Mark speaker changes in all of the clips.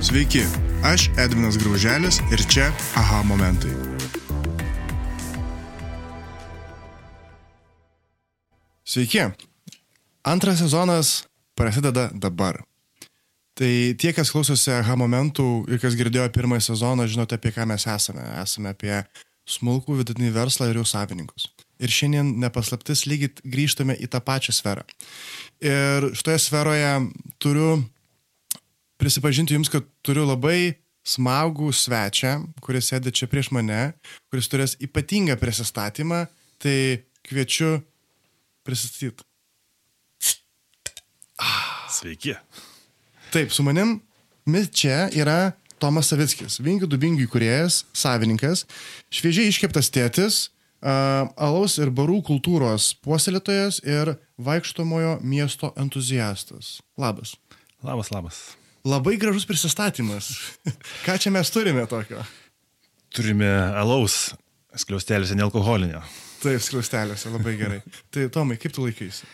Speaker 1: Sveiki, aš Edvinas Grauželis ir čia aha momentai. Sveiki, antras sezonas prasideda dabar. Tai tie, kas klausosi aha momentų ir kas girdėjo pirmąjį sezoną, žinote, apie ką mes esame. Esame apie smulkų vidutinį verslą ir jų savininkus. Ir šiandien nepaslaptis lygiai grįžtame į tą pačią sferą. Ir šitoje sferoje turiu prisipažinti jums, kad turiu labai smagų svečią, kuris sėdi čia prieš mane, kuris turės ypatingą prisistatymą, tai kviečiu prisistatyti.
Speaker 2: Sveiki.
Speaker 1: Taip, su manim čia yra Tomas Savickis, Vingių Dubingių kuriejas, savininkas, šviežiai iškeptas tėtis, uh, alaus ir barų kultūros puoselėtojas ir vaikštomojo miesto entuziastas. Labas.
Speaker 2: Labas, labas.
Speaker 1: Labai gražus prisistatymas. Ką čia mes turime tokio?
Speaker 2: Turime alaus skliaustelėse nealkoholinio.
Speaker 1: Taip, skliaustelėse, labai gerai. Tai Tomai, kaip tu laikaisi?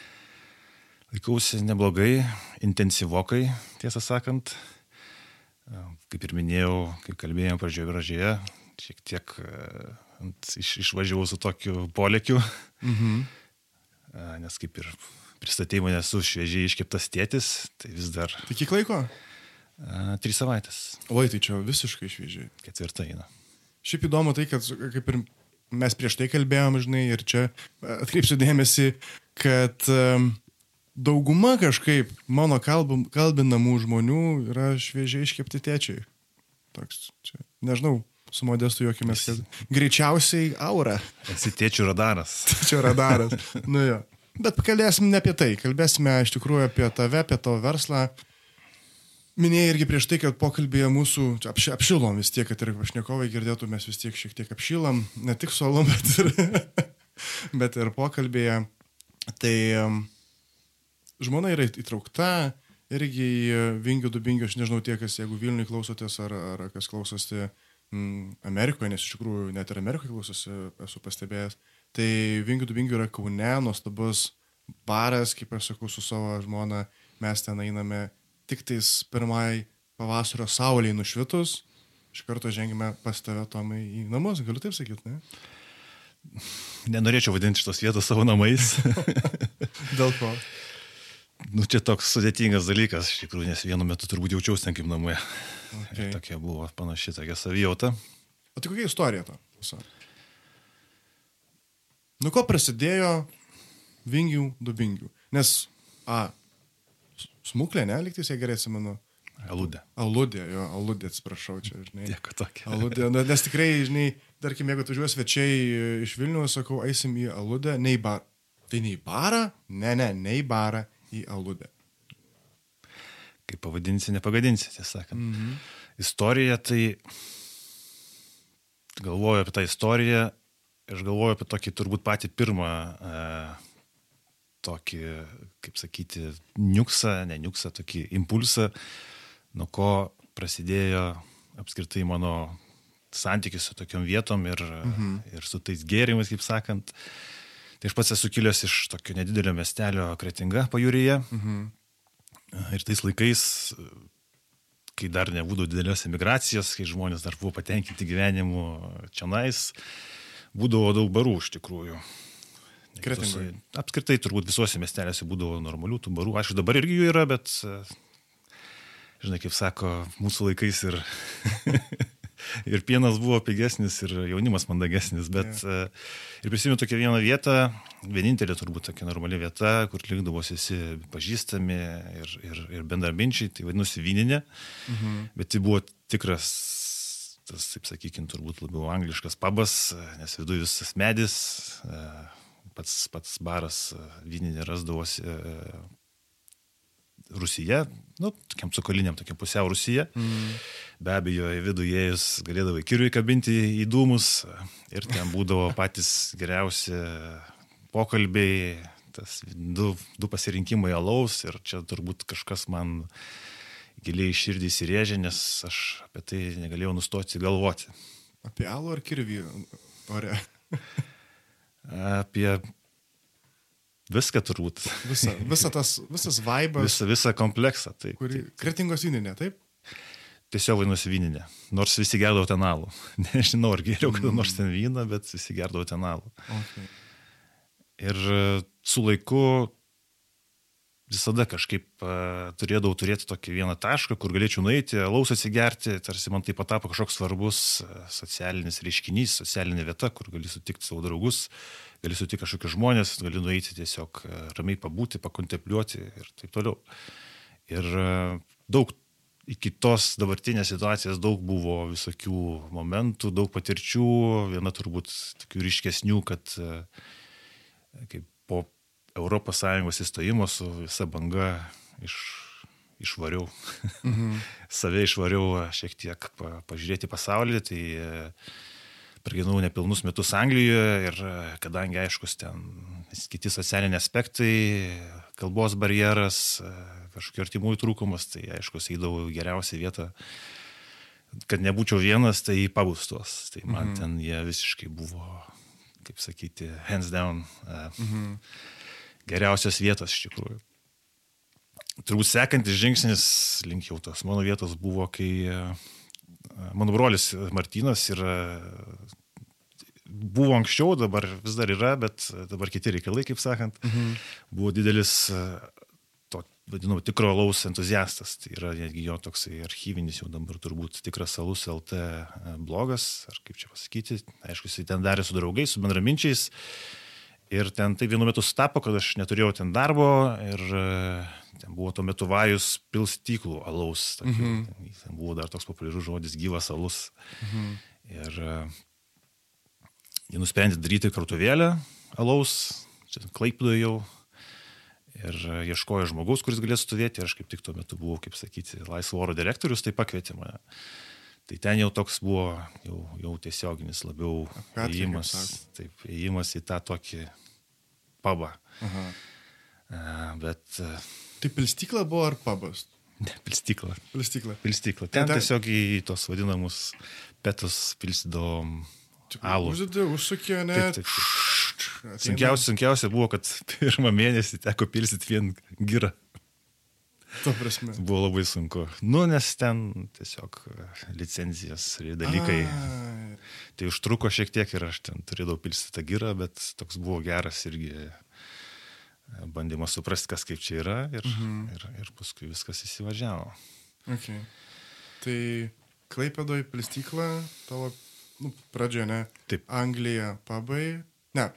Speaker 2: Laikausi neblogai, intensyvokai, tiesą sakant. Kaip ir minėjau, kaip kalbėjome pradžioje pradžioje, šiek tiek ant, iš, išvažiavau su tokiu polėkiu. Mhm. Nes kaip ir pristatymą nesu šviežiai iškeptas tėtis, tai vis dar.
Speaker 1: Tai kiek laiko?
Speaker 2: A, trys savaitės.
Speaker 1: Oi, tai čia visiškai šviežiai.
Speaker 2: Ketvirta eina.
Speaker 1: Šiaip įdomu tai, kad kaip ir mes prieš tai kalbėjom, žinai, ir čia atkreipsiu dėmesį, kad um, dauguma kažkaip mano kalbam, kalbinamų žmonių yra šviežiai iškepti tėčiai. Toks, čia, nežinau, su modestu juokimės, kad greičiausiai aura.
Speaker 2: Esi tėčių radaras.
Speaker 1: Tėčių radaras. nu jo. Bet kalbėsim ne apie tai, kalbėsime iš tikrųjų apie tave, apie tavo verslą. Minėjai irgi prieš tai, kad pokalbėje mūsų apši, apšilom vis tiek, kad ir pašnekovai girdėtų, mes vis tiek šiek tiek apšilam, ne tik solom, bet ir, bet ir pokalbėje. Tai žmona yra įtraukta irgi į Vingių Dubingių, aš nežinau tie, kas jeigu Vilniui klausotės ar, ar kas klausosi mm, Amerikoje, nes iš tikrųjų net ir Amerikoje klausosi, esu pastebėjęs. Tai Vingių Dubingių yra Kaune, nuostabus baras, kaip aš sakau, su savo žmona, mes ten einame tik tais pirmai pavasario sauliai nušvitus, iš karto žengime pas tave, Tomai, į namus, galiu taip sakyti, ne?
Speaker 2: Nenorėčiau vadinti šitos vietos savo namais.
Speaker 1: Dėl ko?
Speaker 2: Nu, čia toks sudėtingas dalykas, iš tikrųjų, nes vienu metu turbūt jaučiausi ten kaip namai.
Speaker 1: Okay.
Speaker 2: Ir tokia buvo panaši tokia savijauta.
Speaker 1: O tai kokia istorija to? Visa? Nu, ko prasidėjo vingių, dubingių? Nes, a, smuklė, ne, liktais, jei gerai atsimenu.
Speaker 2: Aludė.
Speaker 1: Aludė, jo, aludė, atsiprašau, čia, žinai.
Speaker 2: Dėkui tokia.
Speaker 1: Aludė, nu, nes tikrai, žinai, tarkim, jeigu atvažiuoja svečiai iš Vilnių, sakau, eisim į aludę, ne į barą. Tai ne į barą? Ne, ne, ne į barą, į aludę.
Speaker 2: Kaip pavadinsi, nepagadinsi, tiesą sakant. Mm Istorija, tai galvoju apie tą istoriją, aš galvoju apie tokį turbūt patį pirmą e, tokį, kaip sakyti, niuksą, ne niuksą, tokį impulsą, nuo ko prasidėjo apskritai mano santykis su tokiam vietom ir, mhm. ir su tais gėrimais, kaip sakant. Tai aš pats esu kilęs iš tokio nedidelio miestelio Kretinga pajūryje. Mhm. Ir tais laikais, kai dar nebūdavo didelės emigracijos, kai žmonės dar buvo patenkinti gyvenimu čia nais, būdavo daug barų iš tikrųjų.
Speaker 1: Kretingoje.
Speaker 2: Apskritai turbūt visuose miestelėse būdavo normalių tų barų. Aišku, dabar irgi jų yra, bet, žinai, kaip sako, mūsų laikais ir, ir pienas buvo pigesnis, ir jaunimas mandagesnis. Bet yeah. ir prisimenu tokią vieną vietą, vienintelė turbūt tokia normali vieta, kur likdavosi visi pažįstami ir, ir, ir bendarbinčiai, tai vadinosi Vyninė. Mhm. Bet tai buvo tikras tas, taip sakykime, turbūt labiau angliškas pabas, nes viduje visas medis, pats, pats baras vyninė rasdavosi Rusija, nu, tokiam cukoliniam, tokiam pusiau Rusija. Mm. Be abejo, į vidų įėjus galėdavai kiriui kabinti į dūmus ir ten būdavo patys geriausi pokalbiai, tas du, du pasirinkimai alaus ir čia turbūt kažkas man giliai širdį įsirėžė, nes aš apie tai negalėjau nustoti galvoti.
Speaker 1: Apie alų ar kirvį ore?
Speaker 2: apie viską turbūt.
Speaker 1: Visa, visa tas, visas vaibas.
Speaker 2: Visą, visą kompleksą. Taip,
Speaker 1: kurį,
Speaker 2: taip.
Speaker 1: kretingos vyninė, taip?
Speaker 2: tiesiog vadinosi vyninė. Nors visi gerdavo ten alų. Nežinau, ar geriau kada nors ten vyną, bet visi gerdavo ten alų.
Speaker 1: Okay.
Speaker 2: Ir e, su laiku visada kažkaip uh, turėdavau turėti tokį vieną tašką, kur galėčiau nueiti, laus atsigerti, tarsi man tai patapo kažkoks svarbus uh, socialinis reiškinys, socialinė vieta, kur gali sutikti savo draugus, gali sutikti kažkokius žmonės, gali nueiti tiesiog uh, ramiai pabūti, pakontempliuoti ir taip toliau. Ir daug iki tos dabartinės situacijos daug buvo visokių momentų, daug patirčių, viena turbūt tokių ryškesnių, kad kaip po ES įstojimo su visa banga iš, išvariau. Mhm. Save išvariau šiek tiek pa, pažiūrėti pasaulį, tai e, pragyvenau nepilnus metus Anglijoje ir e, kadangi aiškus ten kiti socialiniai aspektai, kalbos barjeras, e, kažkokių artimųjų trūkumas, tai aiškus eidavau geriausią vietą kad nebūčiau vienas, tai į pabustos. Tai man mhm. ten jie visiškai buvo, kaip sakyti, hands down. Mhm geriausios vietos iš tikrųjų. Turbūt sekantis žingsnis link jau tos mano vietos buvo, kai e, mano brolis Martinas yra, buvo anksčiau, dabar vis dar yra, bet dabar kiti reikalai, kaip sakant, mhm. buvo didelis e, to vadinamo tikro laus entuziastas. Tai yra netgi jo toksai archyvinis jau dabar turbūt tikras salus LT e, blogas, ar kaip čia pasakyti. Aišku, jisai ten darė su draugais, su bendraminčiais. Ir ten tai vienu metu sutapo, kad aš neturėjau ten darbo ir e, ten buvo tuo metu vajus pilstyklų alaus. Tokiu, mm -hmm. Ten buvo dar toks populiarus žodis gyvas alus. Mm -hmm. Ir uh, jie nusprendė daryti kartuvėlę alaus, čia klaipdoje jau. Ir uh, ieškojo žmogaus, kuris galėtų stovėti. Ir aš kaip tik tuo metu buvau, kaip sakyti, laisvo oro direktorius, tai pakvietė mane. Tai ten jau toks buvo, jau, jau tiesioginis labiau įėjimas, taip, įėjimas į tą tokį pabą. Aha. Bet... Uh,
Speaker 1: tai pilstykla buvo ar pabas?
Speaker 2: Ne, pilstykla.
Speaker 1: Pilstykla.
Speaker 2: Pilstykla. Ten tai tiesiog į tos vadinamus petus pilstydavom alų.
Speaker 1: Uždėdė, užsukė, ne? Taip, taip,
Speaker 2: taip. Sunkiausia, sunkiausia buvo, kad pirmą mėnesį teko pilstyti vien girą. Buvo labai sunku. Nu, nes ten tiesiog e, licenzijas ir dalykai. A. Tai užtruko šiek tiek ir aš ten turėjau pilsti tą gyrą, bet toks buvo geras irgi e, bandymas suprasti, kas kaip čia yra ir, mhm. ir, ir paskui viskas įsivažiavo.
Speaker 1: Okay. Tai Klaipėdoj pilstykla, tavo nu, pradžia, ne?
Speaker 2: Taip.
Speaker 1: Anglija, pabai. Ne,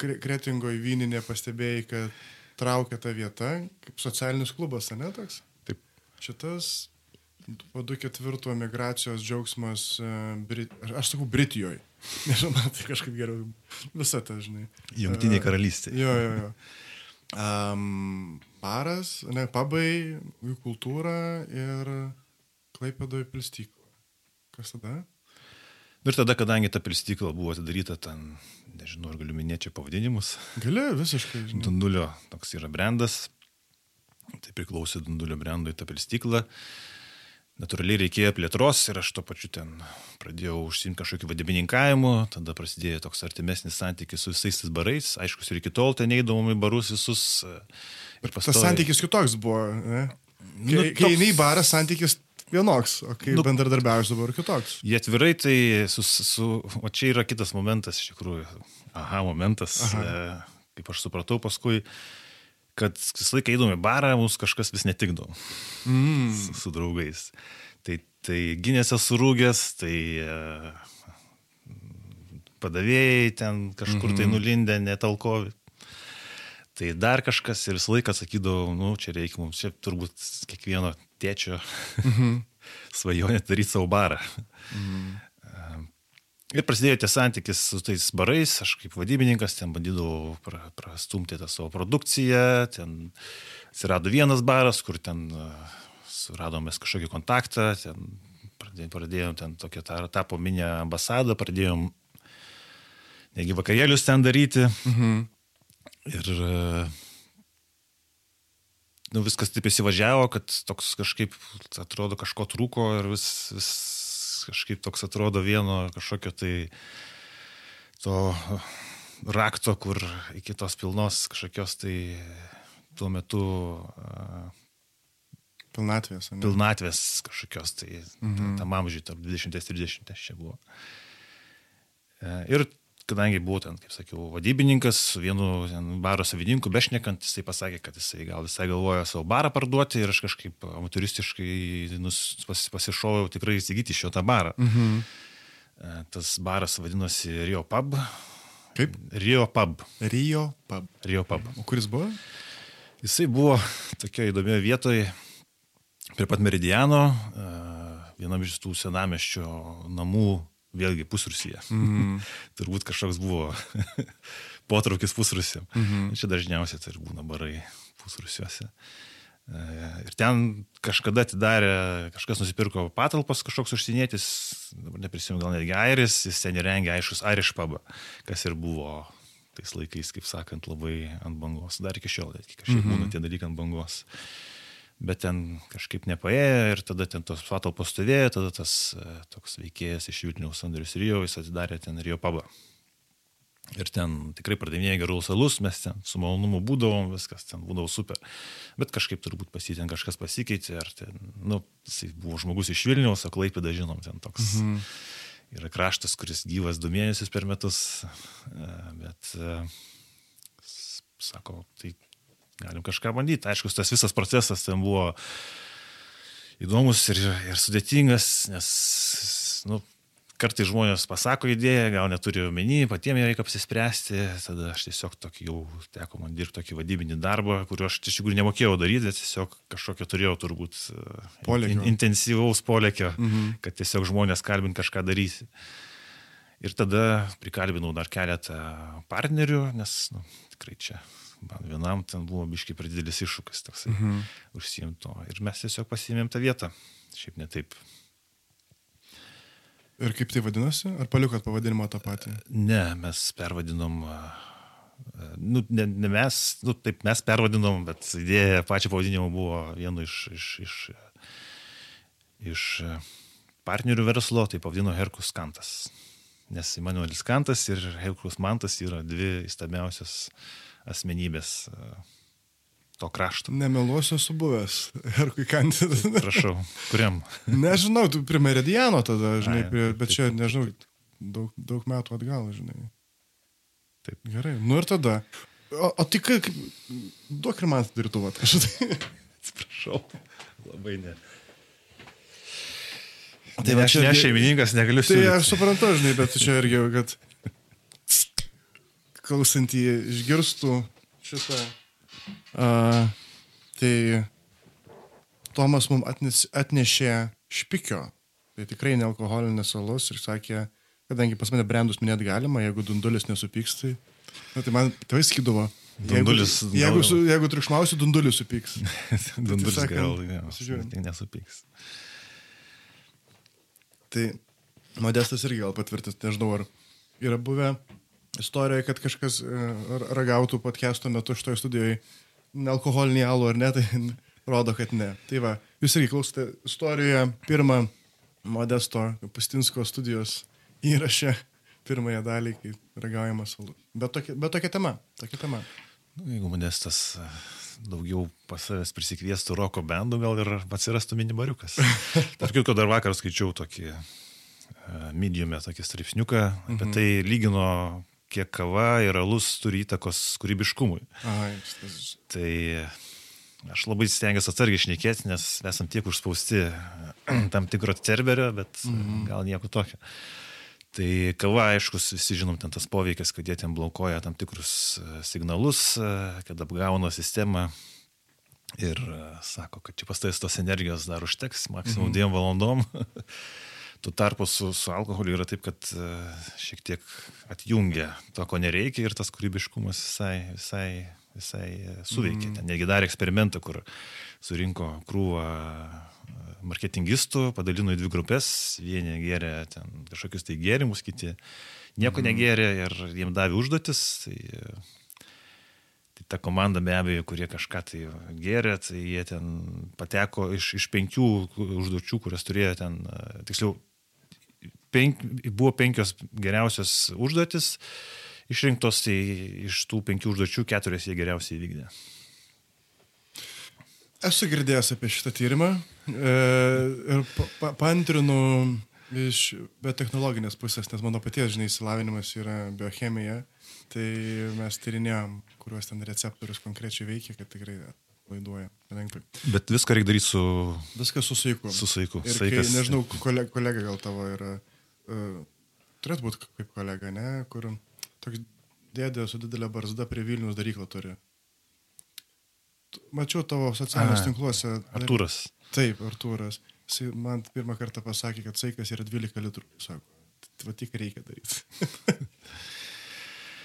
Speaker 1: Kretingoje vyninė pastebėjai, kad traukia ta vieta, kaip socialinis klubas, ne toks?
Speaker 2: Taip.
Speaker 1: Šitas po 2-4 migracijos džiaugsmas, e, Brit... aš sakau, Britijoje. Nežinau, man tai kažkaip geriau visą tą, žinai.
Speaker 2: Jungtiniai karalystė.
Speaker 1: Jo, jo, jo. Um, paras, ne, pabai, jų kultūra ir klaipėdoje pilstyklą. Kas tada?
Speaker 2: Ir tada, kadangi ta pilstykla buvo atidaryta ten nežinau, ar galiu minėti čia pavadinimus.
Speaker 1: Gali, visiškai.
Speaker 2: Žinau. Dundulio toks yra brandas, tai priklausė Dundulio brandui ta pilstykla. Natūraliai reikėjo plėtros ir aš to pačiu ten pradėjau užsimti kažkokiu vadybininkavimu, tada prasidėjo toks artimesnis santykis su visais tais barais, aišku, ir iki tol ten neįdomu į barus visus.
Speaker 1: Ir pastovi... Tas santykis kitoks buvo, ne? Nu, kai, nu, kai toks... eini į barą, santykis vienoks, o kai nu, bendradarbiaujas dabar kitoks.
Speaker 2: Jie atvirai, tai su, su, o čia yra kitas momentas, iš tikrųjų, aha, momentas, aha. E, kaip aš supratau paskui, kad visą laiką eidami barą, mums kažkas vis netikdavo mm. su, su draugais. Tai, tai gynėse surūgęs, tai e, padavėjai ten kažkur mm -hmm. tai mhm. nulindę, netalkovi. Tai dar kažkas ir visą laiką sakydavau, nu, čia reikia mums, čia turbūt kiekvieno tėčio mhm. svajonė daryti savo barą. Mhm. Ir prasidėjo tie santykis su tais barais, aš kaip vadybininkas ten bandydavau pra, prastumti tą savo produkciją, ten atsirado vienas baras, kur ten suradomės kažkokį kontaktą, ten pradėjom, ten tokią tapo minę ambasadą, pradėjom negi vakarėlius ten daryti. Mhm. Ir nu, viskas taip įsivažiavo, kad toks kažkaip atrodo kažko trūko ir vis, vis kažkaip toks atrodo vieno kažkokio tai to rakto, kur iki tos pilnos kažkokios tai tuo metu uh,
Speaker 1: Pilnatvės. Ne?
Speaker 2: pilnatvės kažkokios, tai mhm. tam amžiui, tarp 20-30 čia buvo. E, Ir kadangi buvau ten, kaip sakiau, vadybininkas, su vienu baro savininku, bešnekant, jisai pasakė, kad jisai gal visai galvoja savo barą parduoti ir aš kažkaip amaturistiškai nus, pas, pasišoviau tikrai įsigyti šio tą barą.
Speaker 1: Mhm.
Speaker 2: E, Tas baras vadinosi Rio Pub.
Speaker 1: Kaip?
Speaker 2: Rio Pub.
Speaker 1: Rio pub.
Speaker 2: Rio Pub.
Speaker 1: O kuris buvo?
Speaker 2: Jisai buvo tokioje įdomioje vietoje prie pat Meridiano, e, vienam iš tų senameščio namų, vėlgi pusrusyje. Mm. Turbūt kažkoks buvo potraukis pusrusiam. Mm. Čia dažniausiai tai ir būna barai pusrusiuose. E, Ir ten kažkada atidarė, kažkas nusipirko patalpas, kažkoks užsienietis, dabar neprisimenu, gal netgi airis, jis ten įrengė aiškus Irish pubą, kas ir buvo tais laikais, kaip sakant, labai ant bangos. Dar iki šiol, netgi kažkaip mm -hmm. būna tie dalykai ant bangos. Bet ten kažkaip nepaėjo ir tada ten tos patalpos stovėjo, tada tas e, toks veikėjas iš Vilniaus Andrius Rio, jis atidarė ten Rio pubą. Ir ten tikrai pardavinėjo gerus alus, mes ten su malonumu būdavom, viskas ten būdavo super. Bet kažkaip turbūt pasitien kažkas pasikeitė, ar ten, nu, jisai buvo žmogus iš Vilniaus, o Klaipėda žinom, ten toks mhm. yra kraštas, kuris gyvas du mėnesius per metus. E, Bet, e, sako, tai galim kažką bandyti. Aišku, tas visas procesas ten buvo įdomus ir, ir sudėtingas, nes, nu, kartai žmonės pasako idėją, gal neturi omeny, patiems reikia apsispręsti, tada aš tiesiog tokį jau teko man dirbti tokį vadybinį darbą, kurio aš iš tikrųjų nemokėjau daryti, bet tiesiog kažkokio turėjau turbūt e,
Speaker 1: Polėkio.
Speaker 2: in, intensyvaus polėkio, mhm. kad tiesiog žmonės kalbint kažką darysi. Ir tada prikalbinau dar keletą partnerių, nes nu, tikrai čia man vienam ten buvo biškai per didelis iššūkis toksai mhm. užsiimto. Ir mes tiesiog pasiėmėm tą vietą. Šiaip ne taip.
Speaker 1: Ir kaip tai vadinosi? Ar palikot pavadinimą tą patį?
Speaker 2: Ne, mes pervadinom. Nu, ne, ne mes, nu, taip mes pervadinom, bet idėja pačio pavadinimo buvo vienu iš, iš, iš, iš partnerių verslo, tai pavadino Herkus Kantas. Nes Immanuelis Kantas ir Herkus Mantas yra dvi įstabiausias asmenybės a, to krašto.
Speaker 1: Nemeluosiu, esu buvęs. Herkui kandidat.
Speaker 2: Prašau, kuriam?
Speaker 1: Nežinau, tu prie Meridiano tada, žinai,
Speaker 2: Ai,
Speaker 1: prie, bet
Speaker 2: taip,
Speaker 1: čia,
Speaker 2: taip,
Speaker 1: nežinau, daug, daug metų atgal, žinai.
Speaker 2: Taip.
Speaker 1: Gerai, nu ir tada. O, o tik, duok ir man dirbtuvą. kažkaip.
Speaker 2: Atsiprašau. Labai ne.
Speaker 1: Tai
Speaker 2: Tai
Speaker 1: va
Speaker 2: aš ne šeimininkas, negaliu
Speaker 1: Tai
Speaker 2: siūlyti.
Speaker 1: aš suprantu, žinai, bet čia irgi, kad klausantį išgirstų šitą. Uh, tai Tomas mums atneš, atnešė špikio, tai tikrai nealkoholinės alus ir sakė, kadangi pas mane brandus minėt galima, jeigu dundulis nesupyks, tai, na, tai man tėvai skydavo.
Speaker 2: Dundulis-
Speaker 1: Jeigu, jeigu, su, jeigu triukšmausi, dundulis supyks.
Speaker 2: Dundulis
Speaker 1: sakant,
Speaker 2: gal,
Speaker 1: pasižiūrim.
Speaker 2: tik nesupyks.
Speaker 1: Tai Modestas irgi gal patvirtins, nežinau, ar yra buvę istorijoje, kad kažkas e, ra- ragautų podcast'o metu šitoje studijoje nealkoholinį alų ar ne, tai rodo, kad ne. Tai va, jūs irgi klausote istorijoje pirmą Modesto Pastinsko studijos įrašę, pirmąją dalį, kai ragaujamas alus. Bet tokia, bet tokia tema, tokia tema.
Speaker 2: Nu, jeigu modestas e, daugiau pas savęs prisikviestų roko bendų, gal ir atsirastų minibariukas. Tarp kitko, dar vakar skaičiau tokį uh, mediumę, tokį straipsniuką, apie
Speaker 1: Mhm.
Speaker 2: tai lygino, kiek kava ir alus turi įtakos kūrybiškumui.
Speaker 1: Ai,
Speaker 2: Tai aš labai stengiuosi atsargiai šnekėti, nes esam tiek užspausti tam tikro cerberio, bet mhm. gal nieko tokio. Tai kava, aišku, visi žinom ten tas poveikis, kad jie ten blokuoja tam tikrus e, signalus, e, kad apgauna sistemą ir e, sako, kad čia pastais tos energijos dar užteks, maksimum mhm. dviem valandom. Tuo tarpu su, su alkoholiu yra taip, kad e, šiek tiek atjungia to, ko nereikia ir tas kūrybiškumas visai, visai, visai e, suveikia. Mm. Ten netgi darė eksperimentą, kur surinko krūvą e, marketingistų, padalino į dvi grupės, vieni gėrė ten kažkokius tai gėrimus, kiti nieko mm. negėrė ir jiem davė užduotis. Tai, Tai ta komanda be abejo, kurie kažką tai gėrė, tai jie ten pateko iš, iš penkių užduočių, kurias turėjo ten, tiksliau, penk, buvo penkios geriausios užduotis išrinktos, tai iš tų penkių užduočių keturias jie geriausiai įvykdė.
Speaker 1: Esu girdėjęs apie šitą tyrimą e, ir pa, pa, paantrinu iš biotechnologinės pusės, nes mano paties, žinai, įsilavinimas yra biochemija, tai mes tyrinėjom, kuriuos ten receptorius konkrečiai veikia, kad tikrai laiduoja lengvai.
Speaker 2: Bet viską reikia daryti su...
Speaker 1: Viskas su saiku.
Speaker 2: Su saiku.
Speaker 1: Ir kai, nežinau, kolega, kolega gal tavo yra, turėtų būti kaip kolega, ne, kur toks dėdė su didelė barzda prie Vilnius daryklą turi. Mačiau tavo socialiniuose tinkluose.
Speaker 2: Artūras.
Speaker 1: Taip, Artūras. Jis man pirmą kartą pasakė, kad saikas yra 12 litrų. Sako, va tik reikia daryti.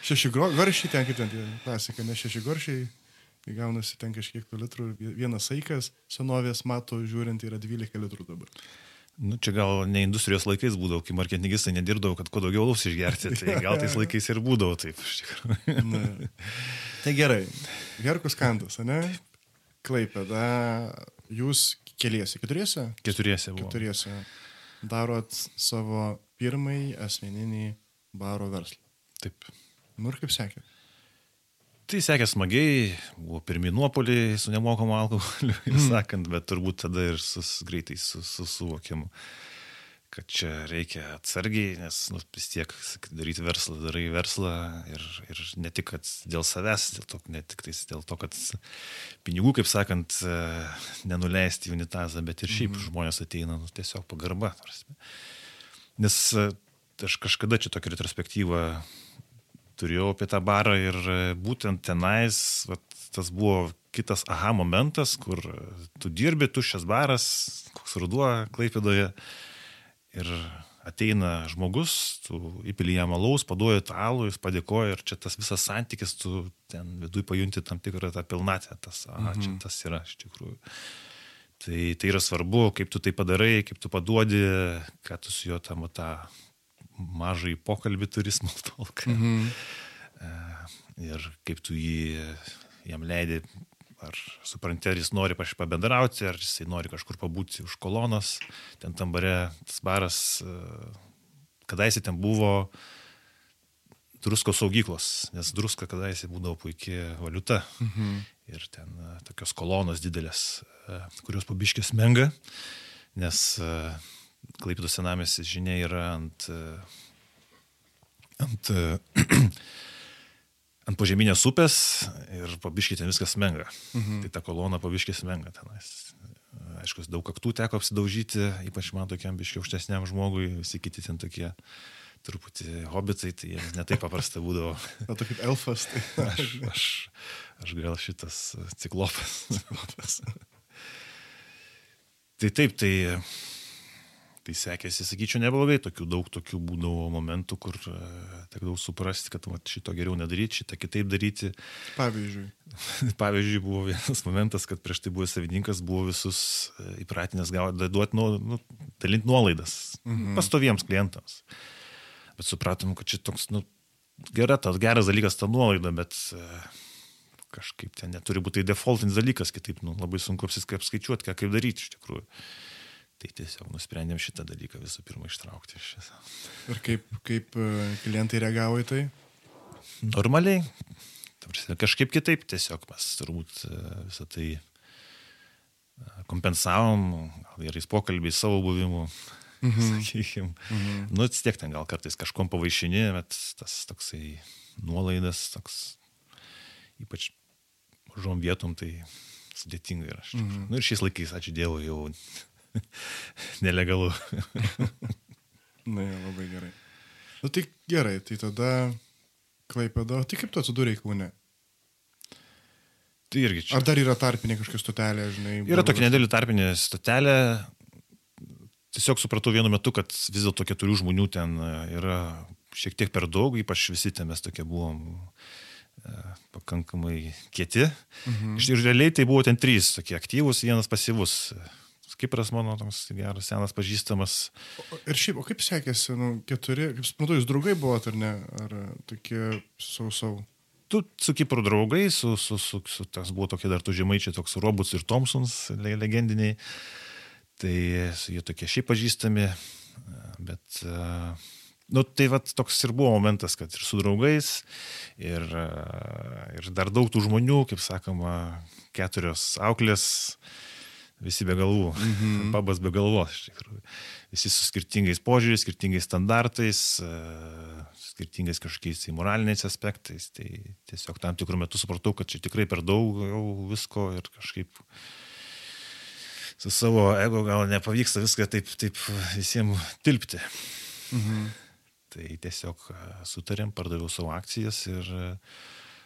Speaker 1: šeši garšiai, ten kaip ten, klasika, ne šeši garšiai, tai gaunasi ten kažkiek tų litrų. Vienas saikas senovės mato žiūrint yra 12 litrų dabar.
Speaker 2: Nu, čia gal ne industrijos laikais būdavo, kai marketingistai nedirbdavo, kad kuo daugiau laus išgerti, tai gal tais laikais ir būdavo taip, iš tikrųjų.
Speaker 1: tai gerai, Herkus Kantas, ne? Klaipėda, jūs keliese, keturiese?
Speaker 2: Keturiese buvo.
Speaker 1: Keturiese. Darot savo pirmąjį asmeninį baro verslą.
Speaker 2: Taip.
Speaker 1: Nu ir kaip sekė?
Speaker 2: Tai sekė smagiai, buvo pirmi nuopoliai su nemokamu alkoholiu, mm. sakant, bet turbūt tada ir sus, greitai susuvokiamu, kad čia reikia atsargiai, nes nu, vis tiek daryti verslą, darai verslą ir, ir ne tik dėl savęs, dėl to, ne tik dėl to, kad pinigų, kaip sakant, nenuleisti į unitazą, bet ir šiaip mm. žmonės ateina nu, tiesiog pagarba. Nes aš kažkada čia tokią retrospektyvą turėjau apie tą barą ir e, būtent tenais vat, tas buvo kitas aha momentas, kur tu dirbi, tuščias baras, koks ruduo Klaipėdoje ir ateina žmogus, tu įpili jam alaus, paduoji tą alų, jis padėkoja ir čia tas visas santykis, tu ten viduje pajunti tam tikrą tą pilnatę, tas, aha, mhm. čia tas yra iš tikrųjų. Tai, tai yra svarbu, kaip tu tai padarai, kaip tu paduodi, ką tu su juo tam tą mažai pokalbį turi smultolką. Mhm. E, ir kaip tu jį, jam leidai, ar supranti, ar jis nori pabendrauti, ar jisai nori kažkur pabūti už kolonos, ten tam bare, tas baras, e, kadaise ten buvo druskos saugyklos, nes druska kadaise būdavo puikia valiuta. Mhm. Ir ten e, tokios kolonos didelės, kurios pabiškės menga, nes Klaipėdos senamėsis žinia yra ant, ant, ant požeminės upės ir pabiškiai ten viskas menga. Mhm. Tai ta kolona pabiškiai menga tenais. Aišku, daug kaktų teko apsidaužyti, ypač man tokiam biškiai aukštesniam žmogui, visi kiti ten tokie truputį hobitai, tai jiems netai paprasta būdavo.
Speaker 1: O tu kaip elfas, tai.
Speaker 2: aš, aš, aš gal šitas ciklopas. ciklopas. tai taip, tai Tai sekėsi, sakyčiau, neblogai, tokių daug tokių būdavo momentų, kur uh, tekdavau suprasti, kad va, šito geriau nedaryti, šitą kitaip daryti.
Speaker 1: Pavyzdžiui.
Speaker 2: Pavyzdžiui, buvo vienas momentas, kad prieš tai buvęs savininkas buvo visus uh, įpratinęs duoti, nu, nu, dalinti nuolaidas mhm. pastoviems klientams. Bet supratom, kad čia toks, nu, gera, tas geras dalykas ta nuolaida, bet uh, kažkaip ten neturi būti tai defaultinis dalykas, kitaip nu, labai sunku apsiskaičiuoti, ką kaip daryti iš tikrųjų. Tai tiesiog nusprendėm šitą dalyką visų pirma ištraukti iš šio.
Speaker 1: Ir kaip, kaip e, klientai reagavo į tai?
Speaker 2: Normaliai. Kažkaip kitaip tiesiog mes turbūt e, visą tai e, kompensavom, gal gerais pokalbiais savo buvimu, mhm. sakykime. Mhm. Nu, vis tiek ten gal kartais kažkom pavaišini, bet tas toksai nuolaidas, toks ypač mažom vietom, tai sudėtinga yra. Mhm. Nu ir šiais laikais, ačiū Dievui, jau nelegalu.
Speaker 1: Na, ja, labai gerai. Na nu, tai gerai, tai tada Klaipėda, tai kaip tu atsidūrėjai Kaune?
Speaker 2: Tai irgi čia.
Speaker 1: Ar dar yra tarpinė kažkokia stotelė, žinai?
Speaker 2: Yra tokia nedėlė tarpinė stotelė. Tiesiog supratau vienu metu, kad vis dėlto keturių žmonių ten e, yra šiek tiek per daug, ypač visi ten mes tokie buvom e, pakankamai kieti. Mhm. Ir realiai tai buvo ten trys tokie aktyvūs, vienas pasyvus. Kipras mano toks geras, senas pažįstamas.
Speaker 1: O, ir šiaip, o kaip sekėsi, nu, keturi, kaip suprantu, jūs draugai buvote ar ne, ar tokie sausau?
Speaker 2: Tu su Kipru draugai, su, su, su, su tas buvo tokie dar tu žemaičiai, toks Robuts ir Thompsons legendiniai, tai jie tokie šiaip pažįstami, bet Nu, tai vat, toks ir buvo momentas, kad ir su draugais, ir, e, ir dar daug tų žmonių, kaip sakoma, keturios auklės, visi be galvų, mm -hmm. pabas be galvos, iš tikrųjų. Visi su skirtingais požiūriais, skirtingais standartais, e, skirtingais kažkokiais tai moraliniais aspektais. Tai tiesiog tam tikrų metų supratau, kad čia tikrai per daug jau visko ir kažkaip su savo ego gal nepavyksta viską taip, taip visiems tilpti. Mhm. Tai tiesiog e, sutarėm, pardaviau savo akcijas ir e,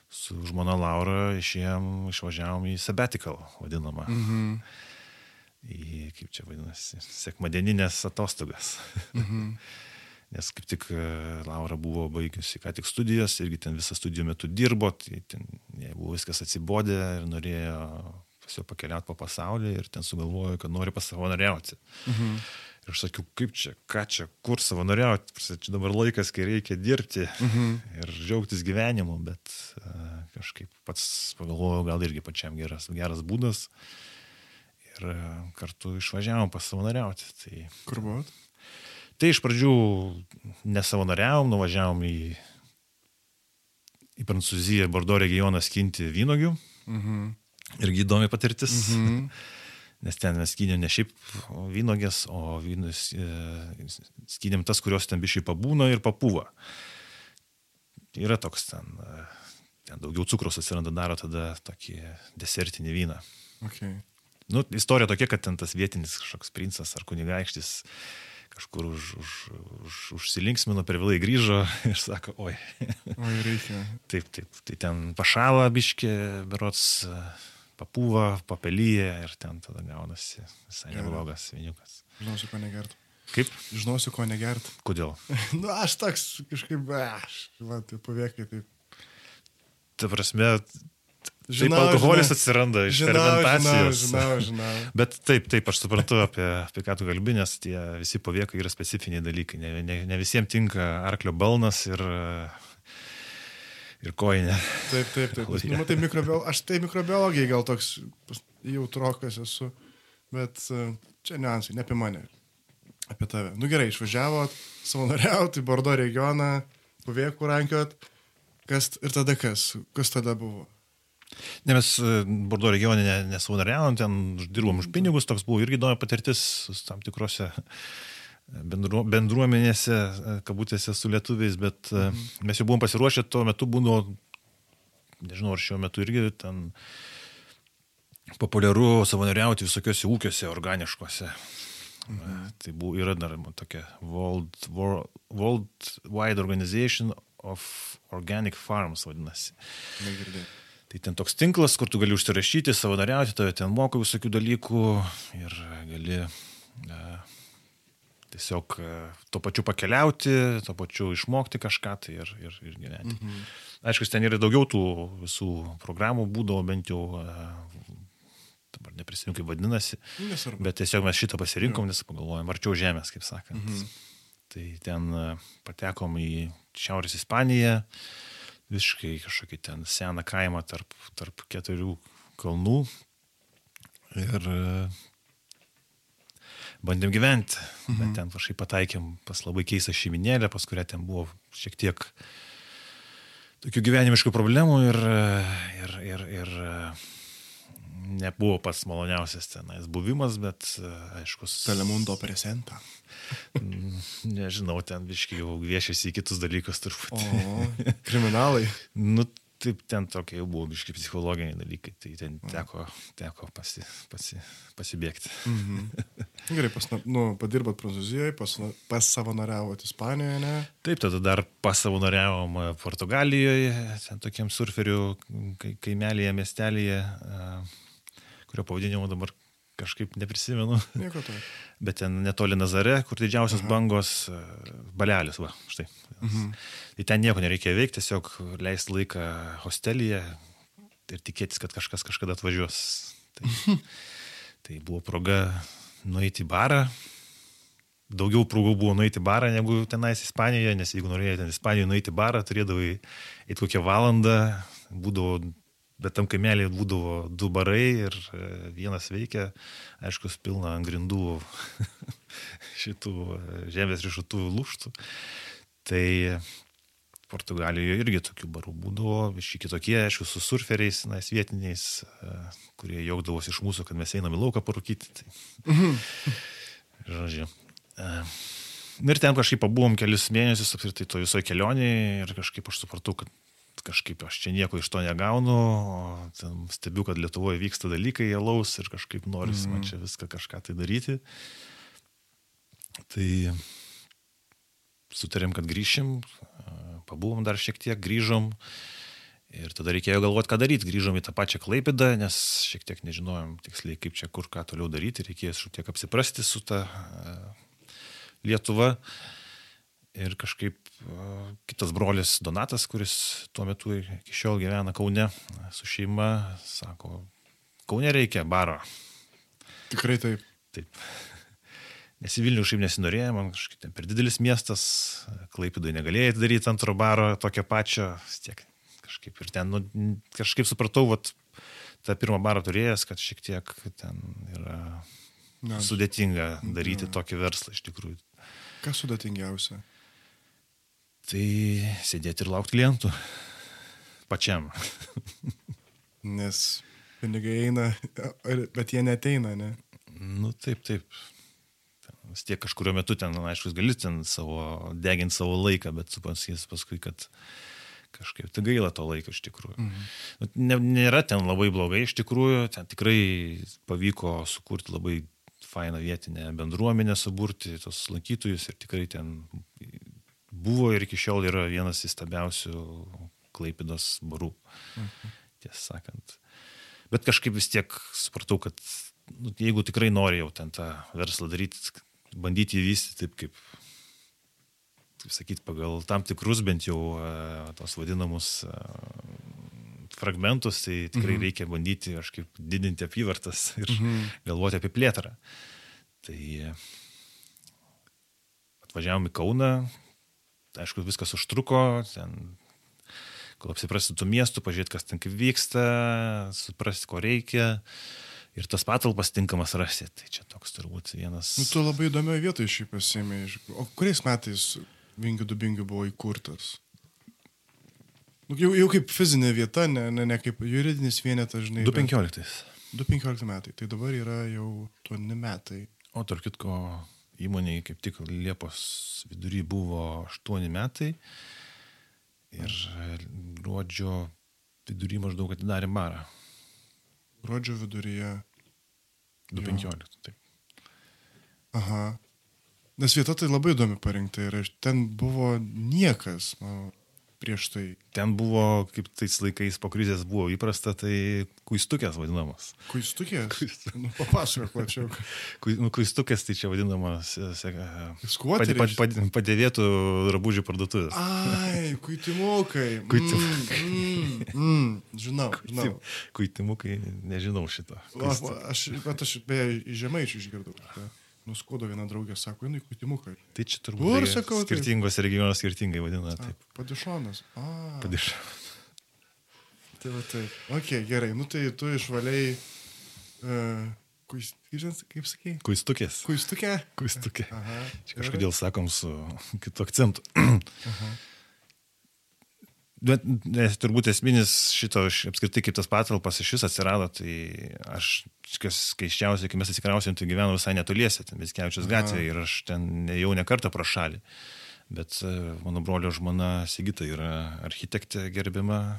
Speaker 2: su žmona Laura išėjom, išvažiavom į sabbatical, vadinamą. Mhm. Į, kaip čia vadinasi, sekmadieninės atostogas. Mhm. Nes kaip tik e, Laura buvo baigusi ką tik studijas, irgi ten visą studijų metu dirbo, tai ten jai buvo viskas atsibodė ir norėjo tiesiog pakeliauti po pasaulį ir ten sugalvojo, kad nori pasavanoriauti. Mhm. Ir aš sakiau, kaip čia, ką čia, kur savanoriauti, čia dabar laikas, kai reikia dirbti mhm. ir džiaugtis gyvenimu, bet uh, kažkaip pats pagalvojau, gal irgi pačiam geras, geras būdas. Ir uh, kartu išvažiavom pasavanoriauti. Tai,
Speaker 1: kur buvot?
Speaker 2: Tai iš pradžių nesavanoriavom, nuvažiavom į, į Prancūziją, Bordo regioną skinti vynogių. Mhm. Irgi įdomi patirtis. Mhm. Nes ten mes skynėm ne šiaip vynogės, o vynus e, skynėm tas, kurios ten bišiai pabūna ir papūva. Yra toks ten, e, ten daugiau cukrus atsiranda, daro tada tokį desertinį vyną.
Speaker 1: Okay.
Speaker 2: Nu, istorija tokia, kad ten tas vietinis kažkoks princas ar kunigaikštis kažkur už, už, už, užsilinksmino, per vėlai grįžo ir sako, oi.
Speaker 1: Oi, reikia.
Speaker 2: taip, taip, tai ten pašalą biškė, berots papūva, papelyje ir ten tada gaunasi visai neblogas viniukas.
Speaker 1: Žinosiu, ko negert.
Speaker 2: Kaip?
Speaker 1: Žinosiu, ko negert.
Speaker 2: Kodėl?
Speaker 1: nu, aš toks kažkaip, aš, man tai paviekai taip.
Speaker 2: Ta prasme, Žinau, taip, alkoholis žinau, atsiranda iš žinau, fermentacijos.
Speaker 1: Žinau, žinau, žinau.
Speaker 2: Bet taip, taip, aš suprantu apie, apie ką tu kalbi, nes tie visi paviekai yra specifiniai dalykai. Ne, ne, ne visiems tinka arklio balnas ir ir kojinė.
Speaker 1: Taip, taip, taip. Nu, matai, mikrobiolo... aš tai mikrobiologijai gal toks jautrokas esu, bet e, čia niuansai, ne apie mane, apie tave. Nu gerai, išvažiavot, savanoriauti, Bordo regioną, pavėkų rankiot, kas ir tada kas, kas tada buvo?
Speaker 2: Ne, mes e, Bordo regione nesavanoriavom, ten dirbom už pinigus, toks buvo irgi įdomi patirtis tam tikrose bendru, bendruomenėse, e, kabutėse su lietuviais, bet e, mhm. mes jau buvom pasiruošę, tuo metu būdavo, nežinau, ar šiuo metu irgi ten populiaru savanoriauti visokiuose ūkiuose organiškuose. Mhm. Tai buvo, yra dar tokia World, World, World Wide Organization of Organic Farms vadinasi.
Speaker 1: Negirdėjau.
Speaker 2: Tai ten toks tinklas, kur tu gali užsirašyti, savanoriauti, tave ten moko visokių dalykų ir gali uh, tiesiog e, tuo pačiu pakeliauti, tuo pačiu išmokti kažką tai ir, ir, ir gyventi. Mhm. Aišku, ten yra daugiau tų visų programų būdavo, bent jau, e, dabar neprisimenu, kaip vadinasi,
Speaker 1: Nesvarbu.
Speaker 2: bet tiesiog mes šitą pasirinkom, nes pagalvojom, arčiau žemės, kaip sakant. Mhm. Tai ten e, patekom į Šiaurės Ispaniją, visiškai kažkokį ten seną kaimą tarp, tarp keturių kalnų. Ir bandėm gyventi, mhm. bet ten kažkaip pataikėm pas labai keistą šeiminėlę, pas kurią ten buvo šiek tiek tokių gyvenimiškų problemų ir, ir, ir, ir nebuvo pats maloniausias tenais buvimas, bet aišku.
Speaker 1: Telemundo presentą.
Speaker 2: Nežinau, ten biškai jau viešiasi į kitus dalykus turbūt.
Speaker 1: O, kriminalai.
Speaker 2: nu, taip ten tokie jau buvo biškai psichologiniai dalykai, tai ten teko, teko pasi, pasi, pasibėgti.
Speaker 1: Mhm. Gerai, pas, nu, padirbat Prancūzijoje, pas, pasavanoriavot Ispanijoje, ne?
Speaker 2: Taip, tada dar pasavanoriavom Portugalijoje, ten tokiam surferių kaimelėje, miestelėje, kurio pavadinimo dabar kažkaip neprisimenu.
Speaker 1: Nieko to.
Speaker 2: Bet ten netoli Nazare, kur didžiausios Aha. bangos, balelis, va, štai. Mhm. Tai ten nieko nereikia veikti, tiesiog leisti laiką hostelyje ir tikėtis, kad kažkas kažkada atvažiuos. Tai, tai buvo proga nueiti į barą. Daugiau progų buvo nueiti į barą negu tenais Ispanijoje, nes jeigu norėjai ten Ispanijoje nueiti į barą, turėdavai eiti kokią valandą, būdavo, bet tam kaimelėje būdavo du barai ir e, vienas veikia, aišku, pilna ant grindų šitų e, žemės rišutų lūštų. Tai Portugalijoje irgi tokių barų būdavo, visi kitokie, aišku, su surferiais, na, vietiniais, e, kurie jaukdavosi iš mūsų, kad mes einam į lauką parūkyti. Tai... Žodžiu. E, Ir ten kažkaip pabuvom kelius mėnesius apskritai to visoje kelionėje ir kažkaip aš supratau, kad kažkaip aš čia nieko iš to negaunu, stebiu, kad Lietuvoje vyksta dalykai, jie laus ir kažkaip noris mm. man čia viską kažką tai daryti. Tai sutarėm, kad grįšim, pabuvom dar šiek tiek, grįžom. Ir tada reikėjo galvoti, ką daryti. Grįžom į tą pačią klaipidą, nes šiek tiek nežinojom tiksliai, kaip čia kur ką toliau daryti. Reikėjo šiek tiek apsiprasti su ta Lietuva. Ir kažkaip kitas brolis Donatas, kuris tuo metu iki šiol gyvena Kaune su šeima, sako, Kaune reikia baro.
Speaker 1: Tikrai taip.
Speaker 2: Taip. Nes į Vilnių šiaip nesinorėjo, man kažkaip ten per didelis miestas, Klaipidai negalėjai daryti antro baro tokio pačio, tiek kažkaip ir ten, nu, kažkaip supratau, vat, tą pirmą barą turėjęs, kad šiek tiek ten yra ne. sudėtinga daryti ne. tokį verslą iš tikrųjų.
Speaker 1: Kas sudėtingiausia?
Speaker 2: Tai sėdėti ir laukti klientų. Pačiam.
Speaker 1: Nes pinigai eina, bet jie neteina, ne?
Speaker 2: Nu taip, taip vis tiek kažkurio metu ten, aišku, gali ten savo, deginti savo laiką, bet supasys paskui, kad kažkaip tai gaila to laiko iš tikrųjų. Mhm. Nu, ne, nėra ten labai blogai iš tikrųjų, ten tikrai pavyko sukurti labai fainą vietinę bendruomenę, suburti tos lankytojus ir tikrai ten buvo ir iki šiol yra vienas įstabiausių Klaipidos barų, mhm. tiesą sakant. Bet kažkaip vis tiek supratau, kad nu, jeigu tikrai nori jau ten tą verslą daryti, bandyti įvystyti taip kaip, kaip sakyti, pagal tam tikrus bent jau e, tos vadinamus e, fragmentus, tai tikrai mhm. reikia bandyti kažkaip didinti apyvartas ir mhm. galvoti apie plėtrą. Tai atvažiavom į Kauną, aišku, viskas užtruko, ten, kol apsiprasti tų miestų, pažiūrėti, kas ten kaip vyksta, suprasti, ko reikia. Ir tas patalpas tinkamas rasti. Tai čia toks turbūt vienas.
Speaker 1: Nu, tu labai įdomioje vietoje šį pasimė. O kuriais metais Vingių Dubingių buvo įkurtas? Nu, jau, jau kaip fizinė vieta, ne, ne, ne kaip juridinis vienetas, žinai.
Speaker 2: 2015.
Speaker 1: 2015 metai. Tai dabar yra jau 8 metai.
Speaker 2: O tarp kitko, įmoniai kaip tik Liepos vidury buvo 8 metai. Ir gruodžio vidury maždaug atidarė barą.
Speaker 1: Gruodžio viduryje
Speaker 2: 2.15. Taip.
Speaker 1: Aha. Nes vieta tai labai įdomi parinkta ir ten buvo niekas. Nu, prieš tai.
Speaker 2: Ten buvo, kaip tais laikais po krizės buvo įprasta, tai kuistukės vadinamas.
Speaker 1: Kuistukės? Kuistukės. Nu, papasakok plačiau.
Speaker 2: Nu, kuistukės tai čia vadinamas.
Speaker 1: Skuotis.
Speaker 2: Pad, pad, padėvėtų drabužių parduotuvės.
Speaker 1: Ai, kuitimukai. Kuitimukai. Mm, mm, mm, žinau, žinau.
Speaker 2: Kuitimukai, nežinau šito.
Speaker 1: O, aš, bet aš beje, žemaičių išgirdau. Tai nuskuodo viena draugė, sako, jinai kutimukai.
Speaker 2: Tai čia turbūt Kur, sakau, skirtingos taip. regionos skirtingai vadina. Taip.
Speaker 1: Padišonas.
Speaker 2: Padišonas.
Speaker 1: Tai va taip. Ok, gerai, nu tai tu išvaliai. Uh, Kuis, kaip sakai?
Speaker 2: Kuistukės.
Speaker 1: Kuistukė?
Speaker 2: Kuistukė. Aha. Čia kažkodėl sakom su kitu akcentu. Aha. Bet nes, turbūt esminis šito, apskritai kaip tas patalpas iš vis atsirado, tai aš, kas keiščiausia, kai mes atsikrausėm, tai gyvenau visai netoliese, ten Viskevičius gatvėje ir aš ten jau ne kartą pro šalį. Bet e, mano brolio žmona Sigita yra architektė gerbima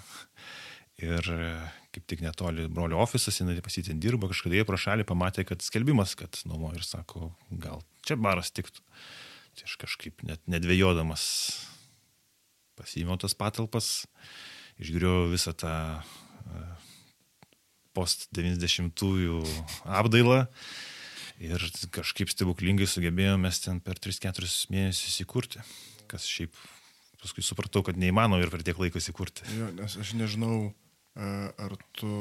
Speaker 2: ir e, kaip tik netoli brolio ofisas, jinai pasitin dirba, kažkada jie pro šalį pamatė, kad skelbimas, kad nuomo ir sako, gal čia baras tiktų. Tai aš kažkaip net nedvėjodamas Pasiėmiau tas patalpas, išgriau visą tą e, post 90-ųjų apdailą ir kažkaip stebuklingai sugebėjome ten per 3-4 mėnesius įkurti, kas šiaip paskui supratau, kad neįmanoma ir per tiek laiko įkurti.
Speaker 1: Jo, nes aš nežinau, e, ar tu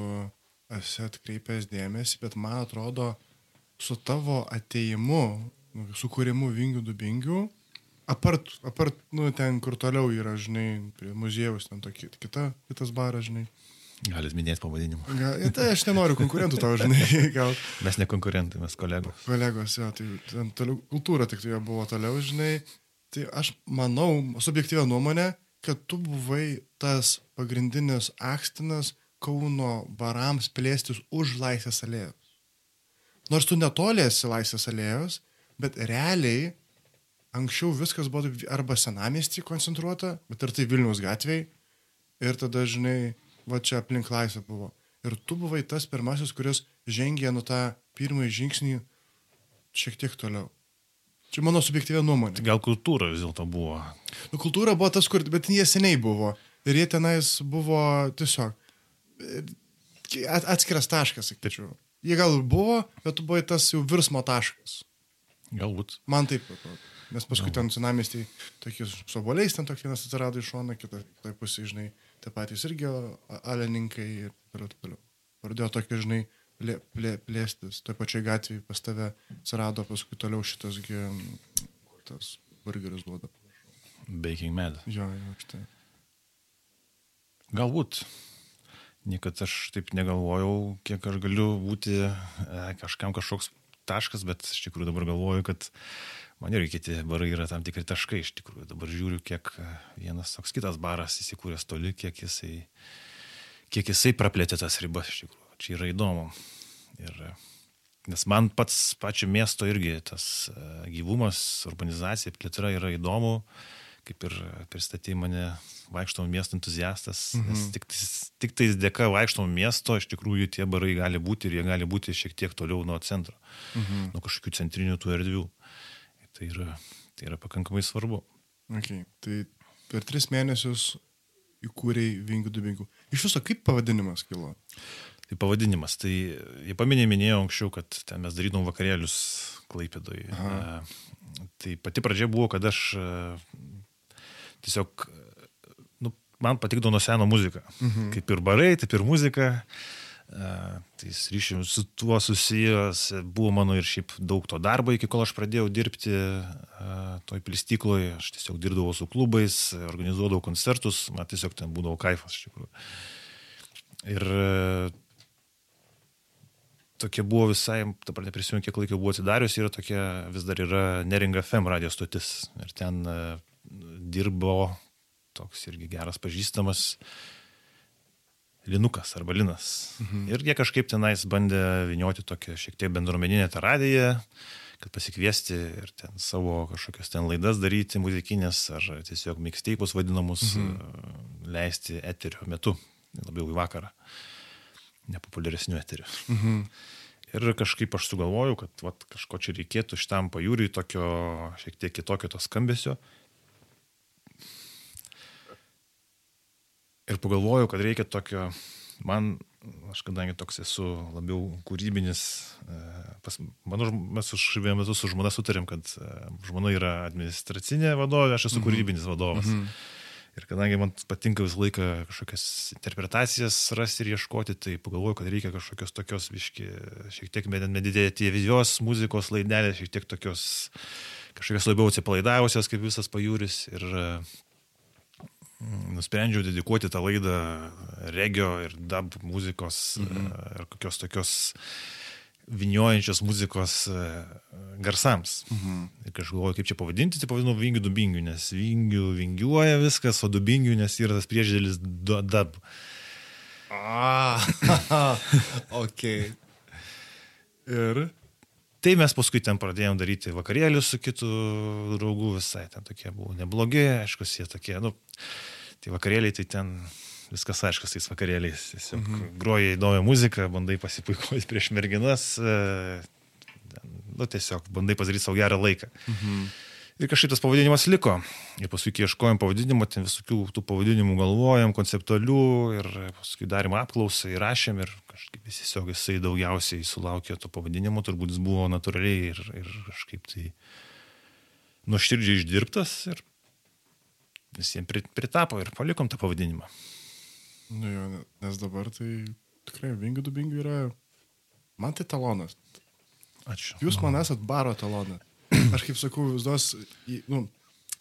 Speaker 1: esi atkreipęs dėmesį, bet man atrodo, su tavo ateimu, sukūrimu vingių dubingių, Apart, apart, nu, ten, kur toliau yra, žinai, prie muziejaus, ten tokia, kita, kitas baras, žinai.
Speaker 2: Galit minėti pavadinimą.
Speaker 1: Gal, tai aš nenoriu konkurentų tavo, žinai. Gal.
Speaker 2: Mes ne konkurentai, mes kolegos.
Speaker 1: Kolegos, jo, tai ten toliau, kultūra tik tai buvo toliau, žinai. Tai aš manau, subjektyvę nuomonę, kad tu buvai tas pagrindinis akstinas Kauno barams plėstis už Laisvės alėjos. Nors tu netolėsi Laisvės alėjos, bet realiai anksčiau viskas buvo arba senamestį koncentruota, bet ir tai Vilniaus gatviai. Ir tada, žinai, va čia aplink Laisvę buvo. Ir tu buvai tas pirmasis, kuris žengė nuo tą pirmąjį žingsnį šiek tiek toliau. Čia mano subjektyvė nuomonė.
Speaker 2: Tai gal kultūra vis dėlto buvo.
Speaker 1: Nu, kultūra buvo tas, kur, bet jie seniai buvo. Ir jie tenais buvo tiesiog atskiras taškas, sakyčiau. Jie gal buvo, bet tu buvai tas jau virsmo taškas.
Speaker 2: Galbūt.
Speaker 1: Man taip atrodo. Nes paskui ten senamestį tokius soboliais, ten toks vienas atsirado iš šono, kitą tai pusė, žinai, tie patys irgi alininkai ir toliau, toliau. Pradėjo tokie, žinai, plė, plė, plėstis. Toje pačioje gatvėje pas tave atsirado paskui toliau šitasgi, tas burgeris duoda.
Speaker 2: Baking med.
Speaker 1: Jo, jo, štai.
Speaker 2: Galbūt. Niekad aš taip negalvojau, kiek aš galiu būti e, kažkam kažkoks taškas, bet iš tikrųjų dabar galvoju, kad man irgi kiti barai yra tam tikri taškai. Iš tikrųjų dabar žiūriu, kiek e, vienas toks kitas baras įsikūręs toli, kiek jisai, kiek jisai praplėtė tas ribas. Iš tikrųjų, čia yra įdomu. Ir, e, nes man pats pačio miesto irgi tas gyvumas, urbanizacija, plėtra yra įdomu kaip ir pristatė mane vaikštom miesto entuziastas, mhm. nes tik, tik tais dėka vaikštom miesto iš tikrųjų tie barai gali būti ir jie gali būti šiek tiek toliau nuo centro, mhm. nuo kažkokių centrinių tų erdvių. Tai yra, tai yra pakankamai svarbu.
Speaker 1: Okay. Tai per tris mėnesius įkūrėjai Vingių Dubingų. Iš viso kaip pavadinimas kilo?
Speaker 2: Tai pavadinimas. Tai jie paminė, minėjau anksčiau, kad ten mes darytum vakarėlius Klaipėdoj. Tai pati pradžia buvo, kad aš tiesiog, nu, man patikdavo nuo seno muzika. Mhm. Kaip ir barai, taip ir muzika. Uh, tai ryšium su tuo susijęs buvo mano ir šiaip daug to darbo, iki kol aš pradėjau dirbti uh, toj plistykloje. Aš tiesiog dirbdavau su klubais, organizuodavau koncertus, man tiesiog ten būdavo kaifas iš tikrųjų. Ir uh, tokia buvo visai, dabar neprisimenu, kiek laiko buvo atsidarius, yra tokia, vis dar yra Neringa FM radio stotis. Ir ten uh, dirbo toks irgi geras pažįstamas Linukas arba Linas. Mhm. Ir jie kažkaip tenais bandė vinioti tokią šiek tiek bendruomeninę tą radiją, kad pasikviesti ir ten savo kažkokias ten laidas daryti muzikinės ar tiesiog mixtapus vadinamus mhm. leisti eterio metu, labiau į vakarą, nepopuliaresnių eterių. Mhm. Ir kažkaip aš sugalvojau, kad vat, kažko čia reikėtų šitam pajūriui tokio šiek tiek kitokio to skambesio. Ir pagalvojau, kad reikia tokio, man, aš kadangi toks esu labiau kūrybinis, e, pas, mano, mes už vieną metu su žmona sutarėm, kad e, žmona yra administracinė vadovė, aš esu mhm. kūrybinis vadovas. Mhm. Ir kadangi man patinka visą laiką kažkokias interpretacijas rasti ir ieškoti, tai pagalvoju, kad reikia kažkokios tokios, viški, šiek tiek meditatyvios muzikos laidelės, šiek tiek tokios kažkokios labiau atsipalaidavusios kaip visas pajūris. Ir nusprendžiau dedikuoti tą laidą regio ir dub muzikos mhm. ir kokios tokios viniojančios muzikos garsams. Mhm. Ir kažkaip kaip čia pavadinti, tai pavadinau vingių dubingių, nes vingių vingiuoja viskas, o dubingių, nes yra tas prieždėlis dub.
Speaker 1: Ah, ok. Ir
Speaker 2: Tai mes paskui ten pradėjom daryti vakarėlius su kitu draugu, visai ten tokie buvo neblogi, aišku, jie tokie, nu, tai vakarėliai tai ten viskas aiškas tais vakarėliais. Tiesiog mhm. groji įdomią muziką, bandai pasipuikuoti prieš merginas, e, nu, tiesiog bandai padaryti savo gerą laiką. Mhm. Ir kažkaip tas pavadinimas liko. Ir paskui, kai ieškojom pavadinimo, ten visokių tų pavadinimų galvojom, konceptualių, ir paskui darėm apklausą, įrašėm ir kažkaip jis tiesiog jisai daugiausiai sulaukė to pavadinimo, turbūt jis buvo natūraliai ir, ir kažkaip tai nuoširdžiai išdirbtas ir visiems pritapo ir palikom tą pavadinimą.
Speaker 1: Nu jo, nes dabar tai tikrai vingių dubingių yra, man tai talonas.
Speaker 2: Ačiū.
Speaker 1: Jūs man esat baro talonas aš kaip sakau, visos, nu,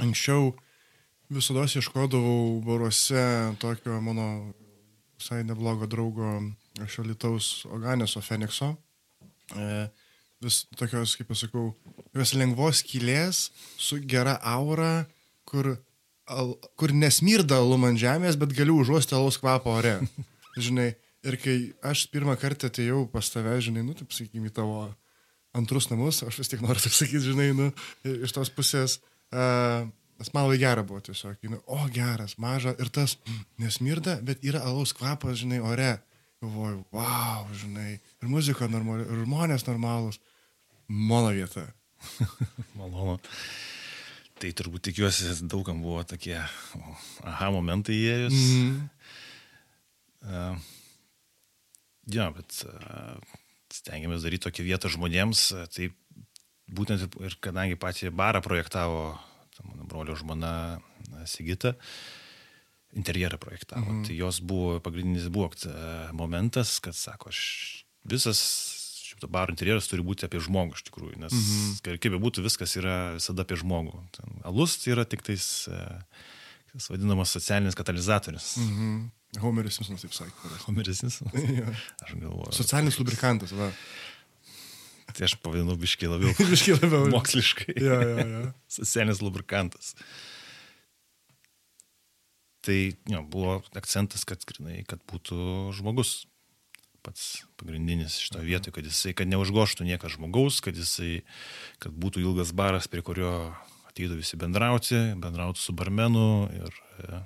Speaker 1: anksčiau visada ieškodavau baruose tokio mano visai neblogo draugo iš Alitaus Oganeso Fenikso. E, vis tokios, kaip aš sakau, vis lengvos kilės su gera aura, kur, al, kur nesmirda alum ant žemės, bet galiu užuosti alaus kvapą ore. Žinai, ir kai aš pirmą kartą atėjau pas tave, žinai, nu, taip sakykime, tavo antrus namus, aš vis tiek noriu taip sakyti, žinai, nu, iš tos pusės, uh, nes man labai gera buvo tiesiog, nu, o geras, maža, ir tas mm, nesmirda, bet yra alaus kvapas, žinai, ore. Galvoju, wow, žinai, ir muzika normali, ir žmonės normalūs. Mano vieta.
Speaker 2: Malonu. Tai turbūt tikiuosi, daugam buvo tokie aha momentai įėjus. Mm. Uh, ja, bet uh, stengiamės daryti tokią vietą žmonėms. Tai būtent ir kadangi patį barą projektavo mano brolio žmona Sigita, interjerą projektavo. Mhm. Tai jos buvo, pagrindinis buvo momentas, kad sako, aš visas šito baro interjeras turi būti apie žmogų iš tikrųjų, nes mhm. kaip be būtų, viskas yra visada apie žmogų. Ten, alus tai yra tik tais, kas vadinamas socialinis katalizatorius.
Speaker 1: Mhm. Homeris Simpsonas taip sakė.
Speaker 2: Homeris Simpsonas. ja. Aš galvoju.
Speaker 1: Socialinis lubrikantas, va.
Speaker 2: Tai aš pavadinu biškiai labiau.
Speaker 1: biškiai labiau.
Speaker 2: Moksliškai.
Speaker 1: ja, ja, ja.
Speaker 2: Socialinis lubrikantas. Tai jo, buvo akcentas, kad, grinai, kad būtų žmogus pats pagrindinis šito mhm. vietoje, kad jisai, kad neužgoštų niekas žmogaus, kad jisai, kad būtų ilgas baras, prie kurio ateitų visi bendrauti, bendrautų su barmenu ir e,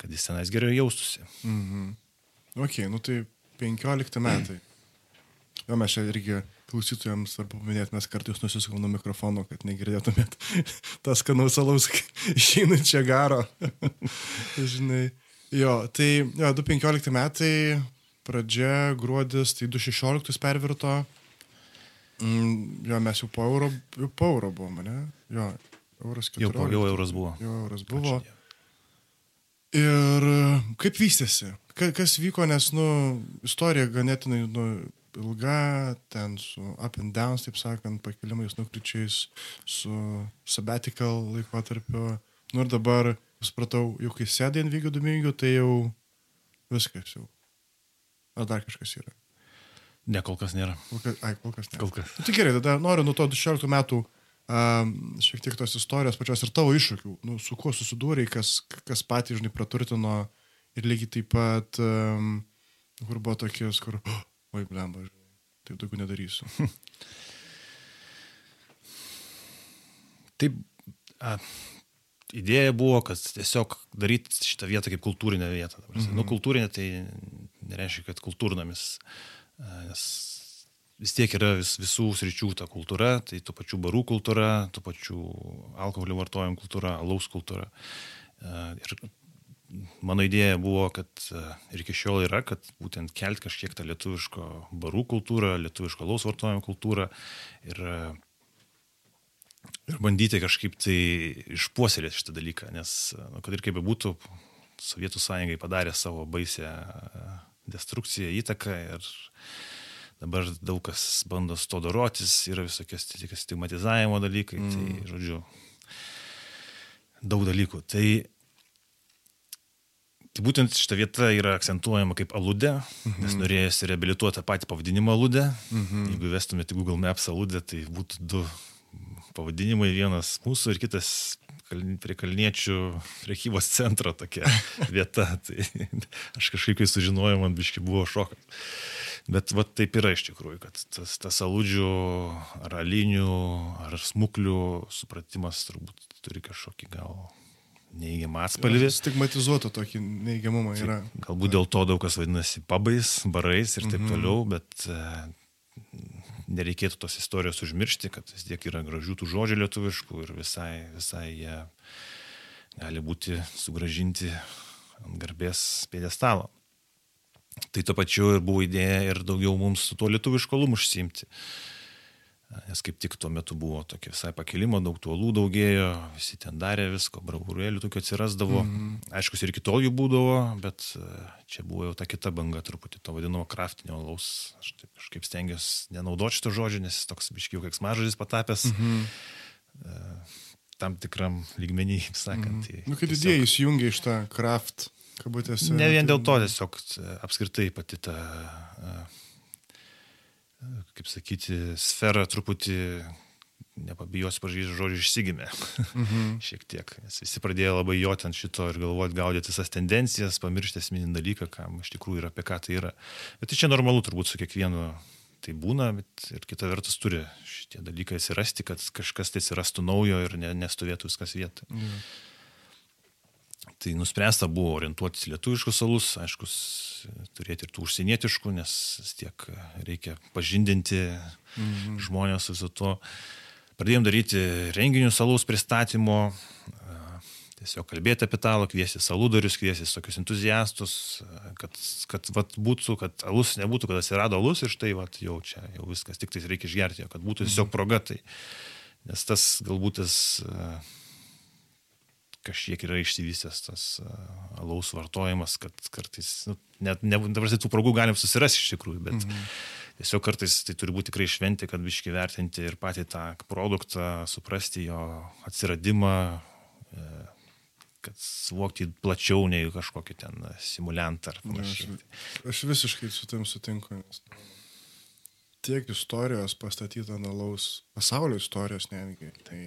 Speaker 2: kad jis tenais gerai jaustųsi.
Speaker 1: Mhm. Ok, nu tai 15 metai. Jo, mes čia irgi klausytojams svarbu paminėti, mes kartais nusisukam nuo mikrofono, kad negirdėtumėt tas skanaus alaus išeinančią garo. Žinai. Jo, tai jo, 2015 metai, pradžia, gruodis, tai 2016 pervirto. Mm, jo, mes jau po euro, jau po euro buvome, ne? Jo, euras 14.
Speaker 2: Jau, po, jau euras buvo.
Speaker 1: Jau euras buvo. Ačiū. Ir kaip vystėsi? Kas vyko, nes, nu, istorija ganėtinai, nu, ilga, ten su up and downs, taip sakant, pakilimais, nukričiais, su sabbatical laikotarpiu. Nu ir dabar, supratau, jau kai sėdai ant vykio domingo, tai jau viskas jau. Ar dar kažkas yra?
Speaker 2: Ne, kol kas nėra.
Speaker 1: Kol kas, ai, kol kas nėra.
Speaker 2: Kol kas.
Speaker 1: Nu, tai gerai, tada noriu nuo to 16 metų šiek tiek tos istorijos pačios ir tavo iššūkių, nu, su kuo susidūrė, kas, kas patys, žinai, praturtino ir lygiai taip pat, um, kur buvo tokios, kur, oh, oi, blemba, taip daugiau nedarysiu.
Speaker 2: Taip, a, idėja buvo, kad tiesiog daryti šitą vietą kaip kultūrinę vietą. Mm -hmm. Nu, kultūrinė tai nereiškia, kad kultūrnamis, nes vis tiek yra vis, visų sričių ta kultūra, tai tų pačių barų kultūra, tų pačių alkoholio vartojimo kultūra, alaus kultūra. Ir mano idėja buvo, kad e, ir iki šiol yra, kad būtent kelt kažkiek tą lietuviško barų kultūrą, lietuviško laus vartojimo kultūrą ir, e, ir bandyti kažkaip tai išpuoselėti šitą dalyką, nes, e, nu, kad ir kaip bebūtų, Sovietų sąjungai padarė savo baisę destrukciją, įtaką ir dabar daug kas bando su to dorotis, yra visokios stigmatizavimo dalykai, tai, mm. tai žodžiu, daug dalykų. Tai Tai būtent šita vieta yra akcentuojama kaip aludė, mhm. nes norėjusi reabilituoti tą patį pavadinimą aludė. Mhm. Jeigu vestumėte Google Maps aludę, tai būtų du pavadinimai, vienas mūsų ir kitas prie Kalniečių priekybos centro tokia vieta. Tai aš kažkaip, kai sužinojau, man biški buvo šokas. Bet va, taip yra iš tikrųjų, kad tas, tas aludžių ar alinių ar smuklių supratimas turbūt turi kažkokį gal neįgiamą atspalvį.
Speaker 1: Stigmatizuoto tokį neįgiamumą yra.
Speaker 2: Galbūt dėl to daug kas vadinasi pabais, barais ir taip mhm. toliau, bet e, nereikėtų tos istorijos užmiršti, kad vis tiek yra gražių tų žodžių lietuviškų ir visai, visai jie gali būti sugražinti ant garbės pėdestalo. Tai to pačiu ir buvo idėja ir daugiau mums su tuo lietuviško lumu užsimti. Nes kaip tik tuo metu buvo tokia visai pakilimo, daug tuolų daugėjo, visi ten darė visko, braurėlių tokių atsirasdavo. Mm -hmm. Aišku, ir kitol jų būdavo, bet e, čia buvo jau ta kita banga truputį, to vadinamo kraftinio laus. Aš taip kažkaip stengiuosi nenaudoti šito žodžio, nes jis toks biškiau kaip smažodis patapęs. Mm -hmm. Tam tikram lygmenį, sakant. Mm -hmm.
Speaker 1: tai nu, kad tiesiog... idėja įsijungia iš tą kraft, kabutėse.
Speaker 2: Ne vien tai... dėl to, tiesiog apskritai pati ta kaip sakyti, sfera truputį, nepabijosiu pažįsti žodžiu, išsigimė. Mhm. Šiek tiek. Nes visi pradėjo labai joti ant šito ir galvoti, gaudyti visas tendencijas, pamiršti esminį dalyką, kam iš tikrųjų yra, apie ką tai yra. Bet tai čia normalu turbūt su kiekvienu tai būna, bet ir kita vertus turi šitie dalykai atsirasti, kad kažkas tai atsirastų naujo ir ne, nestovėtų viskas vietoje. Mhm. Tai nuspręsta buvo orientuotis lietuviškus salus, aišku, turėti ir tų užsienietiškų, nes tiek reikia pažindinti mhm. žmonės su to. Pradėjom daryti renginius salaus pristatymo, tiesiog kalbėti apie talą, kviesti saludarius, kviesti tokius entuziastus, kad, kad vat, būtų, kad alus nebūtų, kad atsirado alus ir štai vat, jau čia, jau viskas, tik tai reikia išgerti, kad būtų tiesiog mhm. proga. Tai, nes tas galbūt tas kažkiek yra išsivystęs tas alaus vartojimas, kad kartais, nu, net, ne, dabar tų progų galim susirasti iš tikrųjų, bet -hmm. tiesiog kartais tai turi būti tikrai šventi, kad biški vertinti ir patį tą produktą, suprasti jo atsiradimą, e, kad suvokti plačiau nei kažkokį ten simuliantą ar panašiai.
Speaker 1: Aš, aš visiškai su tam sutinku, nes tiek istorijos pastatyta ant alaus, pasaulio istorijos netgi. Tai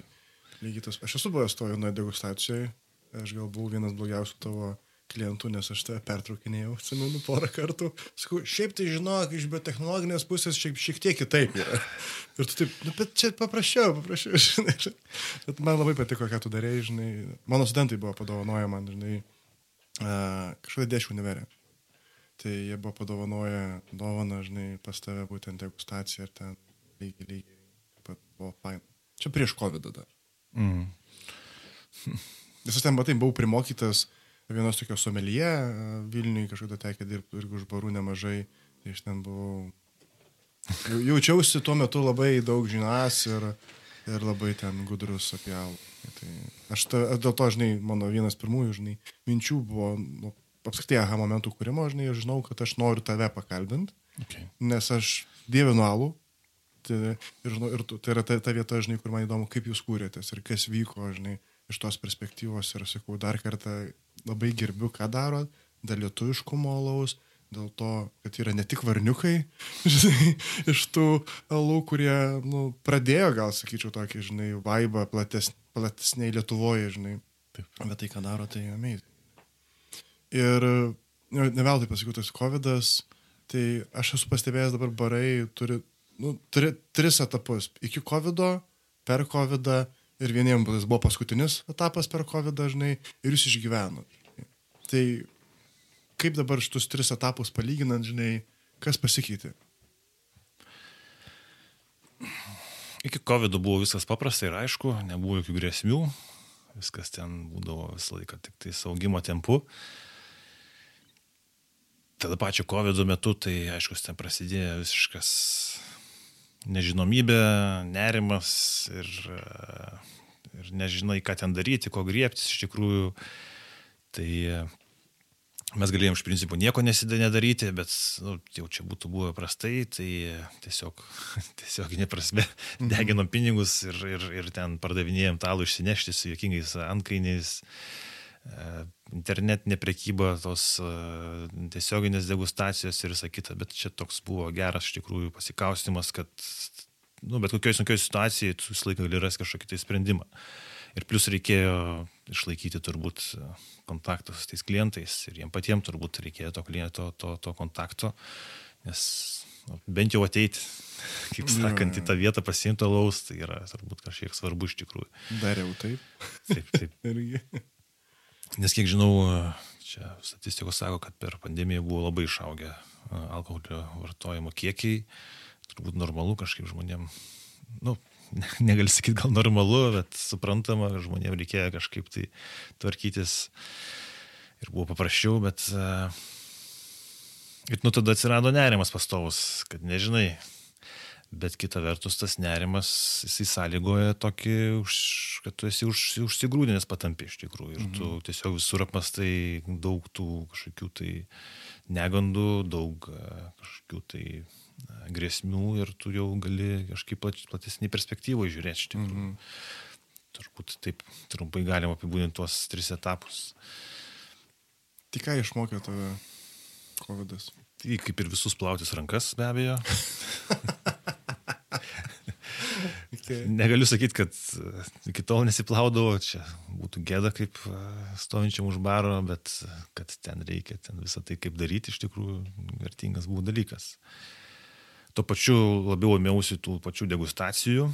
Speaker 1: Lygiai tas. Aš esu buvęs toje nuo degustacijoje. Aš gal buvau vienas blogiausių tavo klientų, nes aš tave pertraukinėjau, atsimenu, porą kartų. Sakau, šiaip tai žinok, iš biotechnologinės pusės šiek, šiek tiek kitaip yra. Ir tu taip, nu, bet čia paprasčiau, paprasčiau, žinai. Bet man labai patiko, ką tu darėjai, žinai. Mano studentai buvo padovanoję man, žinai, kažkada dėšių neverė. Tai jie buvo padovanoję dovaną, žinai, pas tave būtent degustaciją ir ten lygiai, lygiai, pat buvo fain. Čia prieš COVID dar. Mm. Nes aš ten, matai, buvau primokytas vienos tokios somelyje Vilniui, kažkada tekė dirbti irgi už barų nemažai. Tai aš ten buvau. Jaučiausi tuo metu labai daug žinas ir, ir labai ten gudrus apie alų. Tai aš, ta, aš dėl to, žinai, mano vienas pirmųjų, žinai, minčių buvo, nu, apskritai, aha momentų kūrimo, žinai, aš žinau, kad aš noriu tave pakalbinti, okay. nes aš dievinu alų, Tai, ir, ir tai yra ta, ta vieta, žinai, kur man įdomu, kaip jūs kūrėtės ir kas vyko, žinai, iš tos perspektyvos. Ir sakau, dar kartą labai gerbiu, ką daro, dėl lietuviškumo alaus, dėl to, kad yra ne tik varniukai, žinai, iš tų alų, kurie, nu, pradėjo, gal sakyčiau, tokį, žinai, vaibą plates, platesniai Lietuvoje, žinai. Taip. Bet tai, ką daro, tai amazing. Ir nu, ne veltui pasakiau, tas COVID, tai aš esu pastebėjęs dabar barai turi nu, tri, tris etapus. Iki COVID, per COVID ir vieniems buvo paskutinis etapas per COVID dažnai ir jūs išgyvenot. Tai kaip dabar šitus tris etapus palyginant, žinai, kas pasikeitė?
Speaker 2: Iki COVID buvo viskas paprasta ir aišku, nebuvo jokių grėsmių, viskas ten būdavo visą laiką tik tai saugimo tempu. Tada pačio COVID metu, tai aišku, ten prasidėjo visiškas nežinomybė, nerimas ir, ir nežinai, ką ten daryti, ko griebtis iš tikrųjų. Tai mes galėjom iš principo nieko nedaryti, bet nu, jau čia būtų buvę prastai, tai tiesiog, tiesiog neprasme, mhm. deginom pinigus ir, ir, ir ten pardavinėjom talų išsinešti su jokingais antkainiais. E, internetinė prekyba, tos uh, tiesioginės degustacijos ir visa kita, bet čia toks buvo geras iš tikrųjų pasikaustimas, kad, nu, bet kokioje sunkioje situacijoje tu visą laiką gali rasti kažkokį tai sprendimą. Ir plus reikėjo išlaikyti turbūt kontaktą su tais klientais ir jiem patiems turbūt reikėjo to kliento, to, to kontakto, nes nu, bent jau ateiti, kaip sakant, į tą vietą pasiimti alaus, tai yra turbūt kažkiek svarbu iš tikrųjų.
Speaker 1: Dariau taip.
Speaker 2: Taip, taip. Irgi. Nes kiek žinau, čia statistikos sako, kad per pandemiją buvo labai išaugę alkoholio vartojimo kiekiai. Turbūt normalu kažkaip žmonėm, nu, negali sakyti gal normalu, bet suprantama, žmonėm reikėjo kažkaip tai tvarkytis ir buvo paprasčiau, bet... Ir nu tada atsirado nerimas pastovus, kad nežinai, Bet kita vertus, tas nerimas, jisai sąlygoja tokį, už, kad tu esi už, užsigrūdinęs patampi iš tikrųjų. Ir tu mhm. tiesiog visur apmastai daug tų kažkokių tai negandų, daug e, kažkokių tai e, grėsmių ir tu jau gali kažkaip platesnį perspektyvą žiūrėti iš tikrųjų. Mhm. Turbūt taip trumpai galima apibūdinti tuos tris etapus.
Speaker 1: Tik ką išmokė tave COVID? -as?
Speaker 2: Tai kaip ir visus plautis rankas be abejo.
Speaker 1: Tai
Speaker 2: Negaliu sakyti, kad e, iki tol nesiplaudavo, čia būtų gėda kaip e, stovinčiam už baro, bet e, kad ten reikia, ten visą tai kaip daryti, iš tikrųjų vertingas buvo dalykas. Tuo pačiu labiau ėmiausi tų pačių degustacijų,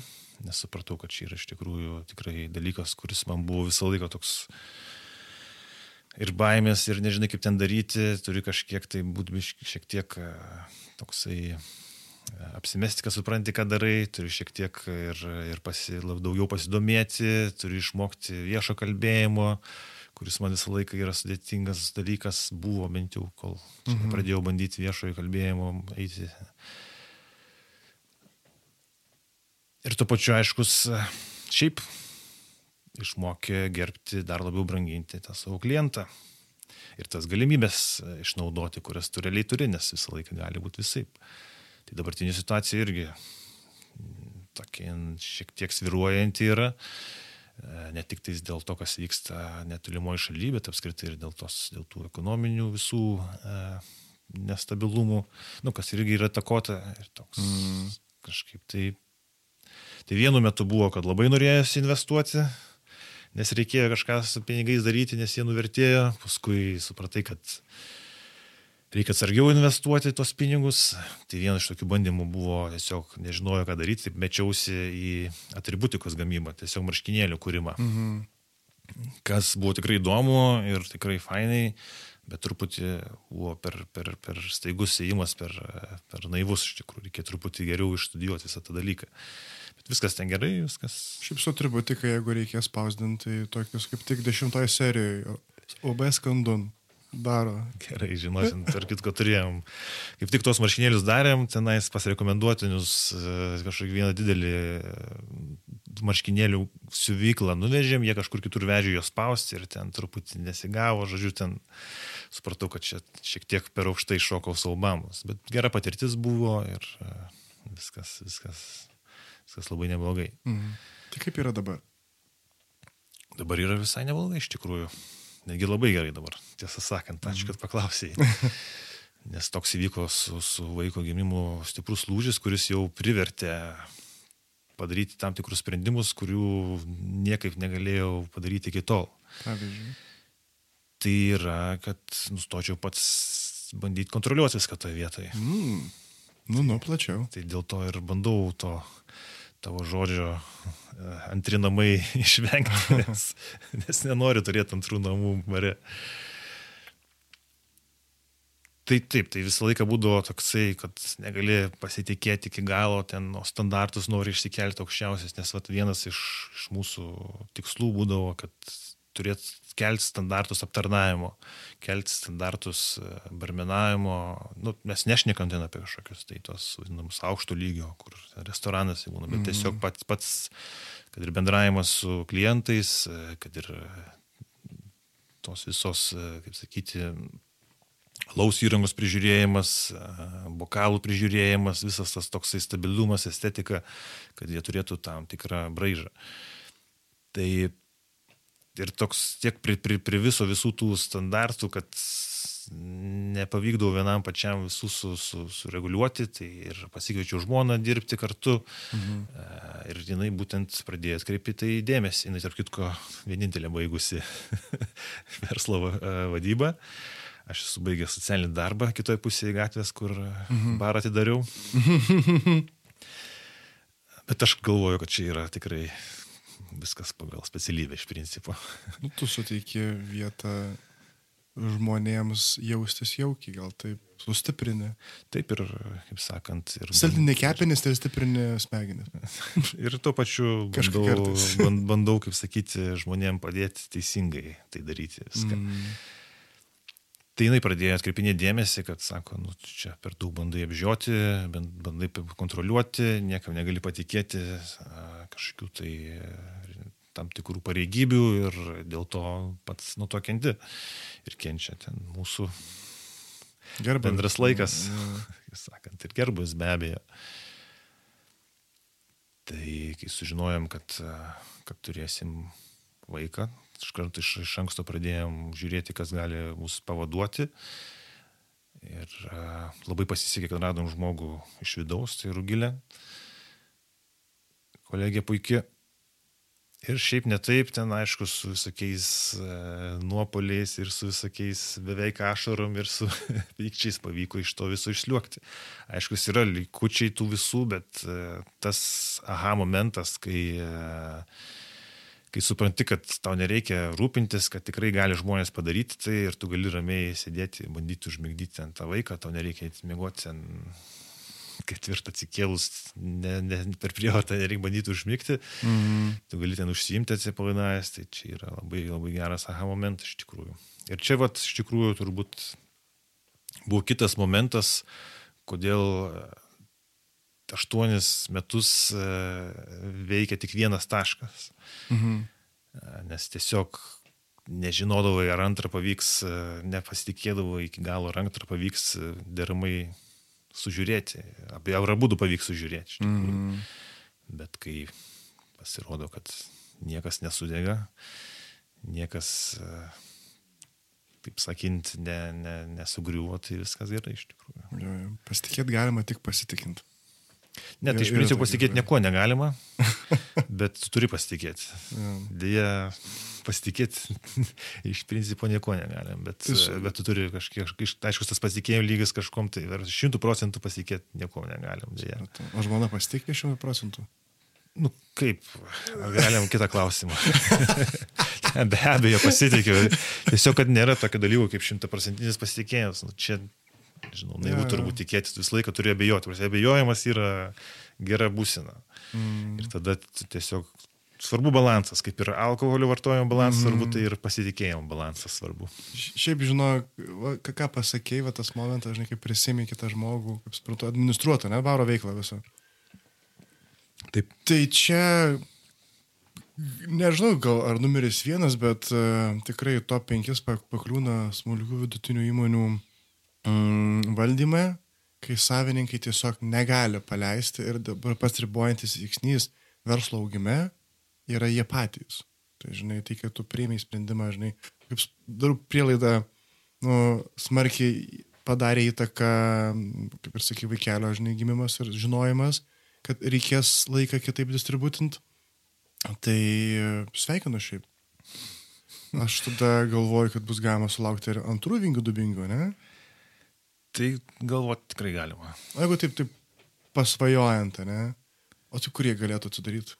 Speaker 2: nes supratau, kad čia yra iš tikrųjų tikrai dalykas, kuris man buvo visą laiką toks ir baimės, ir nežinai, kaip ten daryti, turi kažkiek tai būti šiek tiek toksai apsimesti, kad supranti, ką darai, turi šiek tiek ir, ir pasi, daugiau pasidomėti, turi išmokti viešo kalbėjimo, kuris man visą laiką yra sudėtingas dalykas, buvo bent jau, kol mhm. pradėjau bandyti viešojo kalbėjimo eiti. Ir tuo pačiu, aiškus, šiaip išmokė gerbti, dar labiau branginti tą savo klientą. Ir tas galimybės išnaudoti, kurias tu realiai turi, nes visą laiką gali būti visai. Tai dabartinė situacija irgi mm, tokia šiek tiek sviruojanti yra, e, ne tik tais dėl to, kas vyksta netolimoje šalyje, bet apskritai ir dėl, tos, dėl tų ekonominių visų e, nestabilumų, nu, kas irgi yra takota ir toks mm. kažkaip tai. Tai vienu metu buvo, kad labai norėjosi investuoti, nes reikėjo kažką su pinigais daryti, nes jie nuvertėjo, paskui supratai, kad reikia atsargiau investuoti tos pinigus. Tai vienas iš tokių bandymų buvo tiesiog nežinojo, ką daryti, taip mečiausi į atributikos gamybą, tiesiog marškinėlių kūrimą. Mhm. Kas buvo tikrai įdomu ir tikrai fainai, bet truputį buvo per, per, per staigus įėjimas, per, per naivus iš tikrųjų, reikia truputį geriau išstudijuoti visą tą dalyką. Bet viskas ten gerai, viskas.
Speaker 1: Šiaip su atributika, jeigu reikės spausdinti, tai tokius kaip tik dešimtoje serijoje, OB skandun daro.
Speaker 2: Gerai, žinosim, tarp kitko turėjom. Kaip tik tuos marškinėlius darėm, tenais pasirekomenduotinius e, kažkokį vieną didelį e, marškinėlių siuvyklą nuvežėm, jie kažkur kitur vežė juos spausti ir ten truputį nesigavo, žodžiu, ten supratau, kad čia šiek tiek per aukštai šokau saubamus. Bet gera patirtis buvo ir e, viskas, viskas viskas labai neblogai.
Speaker 1: Mhm. Tai kaip yra dabar?
Speaker 2: Dabar yra visai neblogai iš tikrųjų. Negi labai gerai dabar, tiesą sakant, ačiū, mhm. kad paklausėjai. Nes toks įvyko su, su vaiko gimimu stiprus lūžis, kuris jau privertė padaryti tam tikrus sprendimus, kurių niekaip negalėjau padaryti iki tol.
Speaker 1: Pavyzdžiui.
Speaker 2: Tai yra, kad nustočiau pats bandyti kontroliuoti viską toje vietoje.
Speaker 1: Mm. Nu, nu, plačiau.
Speaker 2: Tai dėl to ir bandau to tavo žodžio e, antri namai išvengti, nes, nes nenori turėti antrų namų bare. Tai taip, tai visą laiką būdavo toksai, kad negali pasitikėti iki galo, ten o standartus nori išsikelti aukščiausias, nes vat, vienas iš, iš mūsų tikslų būdavo, kad turėt kelti standartus aptarnavimo, kelti standartus e, barmenavimo, nu, mes nešnekam ten apie kažkokius tai tos, vadinamus, aukšto lygio, kur restoranas būna, bet tiesiog mhm. pats, pats, kad ir bendravimas su klientais, e, kad ir tos visos, e, kaip sakyti, laus įrangos prižiūrėjimas, bokalų prižiūrėjimas, visas tas toksai stabilumas, estetika, kad jie turėtų tam tikrą braižą. Tai ir toks tiek pri, pri, pri viso visų tų standartų, kad nepavykdavo vienam pačiam visų su, su, sureguliuoti, tai ir pasikviečiau žmoną dirbti kartu mhm. ir jinai būtent pradėjo atkreipti tai dėmesį, jinai tarp kitko vienintelė baigusi verslo vadybą. Aš esu baigęs socialinį darbą kitoje pusėje gatvės, kur mhm. barą atidariau. Bet aš galvoju, kad čia yra tikrai viskas pagal specialybę iš principo.
Speaker 1: Nu, tu suteiki vietą žmonėms jaustis jaukiai, gal taip sustiprini.
Speaker 2: Taip ir, kaip sakant, ir...
Speaker 1: Saldinė kepenis, tai stiprini smegenis.
Speaker 2: ir tuo pačiu bandau, bandau, kaip sakyti, žmonėms padėti teisingai tai daryti viską. Mm. Tai jinai pradėjo atkreipinėti dėmesį, kad sako, nu, čia per daug bandai apžioti, bandai kontroliuoti, niekam negali patikėti kažkokių tai tam tikrų pareigybių ir dėl to pats nuo to kenti. Ir kenčia ten mūsų gerbus. bendras laikas, mm. sakant, ir gerbus be abejo. Tai kai sužinojom, kad, kad turėsim vaiką, iš karto iš, iš anksto pradėjom žiūrėti, kas gali mus pavaduoti. Ir a, labai pasisekė, kad radom žmogų iš vidaus, tai Rugilė, kolegė puikia. Ir šiaip netaip, ten aišku, su visokiais e, nuopoliais ir su visokiais beveik ašarom ir su pykčiais pavyko iš to viso išliuokti. Aišku, yra likučiai tų visų, bet e, tas aha momentas, kai, e, kai supranti, kad tau nereikia rūpintis, kad tikrai gali žmonės padaryti tai ir tu gali ramiai sėdėti, bandyti užmigdyti ant tą vaiką, tau nereikia įsimiegoti ant ketvirtą atsikėlus, ne, ne, per prievartą nereikia bandyti užmygti, mm -hmm. tu gali ten užsiimti atsipalaidavęs, tai čia yra labai, labai geras aha momentas iš tikrųjų. Ir čia vat iš tikrųjų turbūt buvo kitas momentas, kodėl aštuonis metus e, veikia tik vienas taškas. Mhm. Nes tiesiog nežinodavai, ar antrą pavyks, e, nepasitikėdavai iki galo, ar antrą pavyks e, deramai sužiūrėti. Apie abu pavyks sužiūrėti. Mm. Bet kai pasirodo, kad niekas nesudega, niekas, taip sakint, ne, ne, nesugriuvo, tai viskas gerai iš tikrųjų.
Speaker 1: Pasitikėti galima tik pasitikint.
Speaker 2: Ne, tai iš principo pasitikėti nieko negalima, bet tu turi pasitikėti. Deja, pasitikėti iš principo nieko negalim, bet, bet tu turi kažkiek, aišku, tas pasitikėjimo lygis kažkom, tai šimtų procentų pasitikėti nieko negalim. Deja.
Speaker 1: O žmona pasitikė šimtų procentų?
Speaker 2: Nu kaip, galim kitą klausimą. Be abejo, pasitikiu. Tiesiog, kad nėra tokio dalyko kaip šimtaprocentinis pasitikėjimas. Nu, čia žinau, naivu ja. turbūt tikėtis, visą laiką turi abejoti. Prasė, abejojimas yra gera būsina. Mm. Ir tada tiesiog svarbu balansas, kaip ir alkoholio vartojimo balansas, mm. svarbu tai ir pasitikėjimo balansas svarbu.
Speaker 1: Šiaip žinau, ką, pasakėjai, va tas momentas, žinai, kaip prisimė kitą žmogų, kaip suprantu, administruotą, ne, baro veiklą visą. Taip. Tai čia, nežinau, gal ar numeris vienas, bet uh, tikrai top 5 pakliūna smulkių vidutinių įmonių mm, valdyme, kai savininkai tiesiog negali paleisti ir dabar pats ribojantis veiksnys verslo augime yra jie patys. Tai žinai, tai kad tu priimiai sprendimą, žinai, kaip darau prielaidą, nu, smarkiai padarė įtaką, kaip ir sakai, vaikelio, žinai, gimimas ir žinojimas, kad reikės laiką kitaip distributint. Tai sveikinu šiaip. Aš tada galvoju, kad bus galima sulaukti ir antrų vingių dubingių, ne?
Speaker 2: Tai galvoti tikrai galima.
Speaker 1: O jeigu taip, taip pasvajojant, ne? O tai kurie galėtų atsidaryti?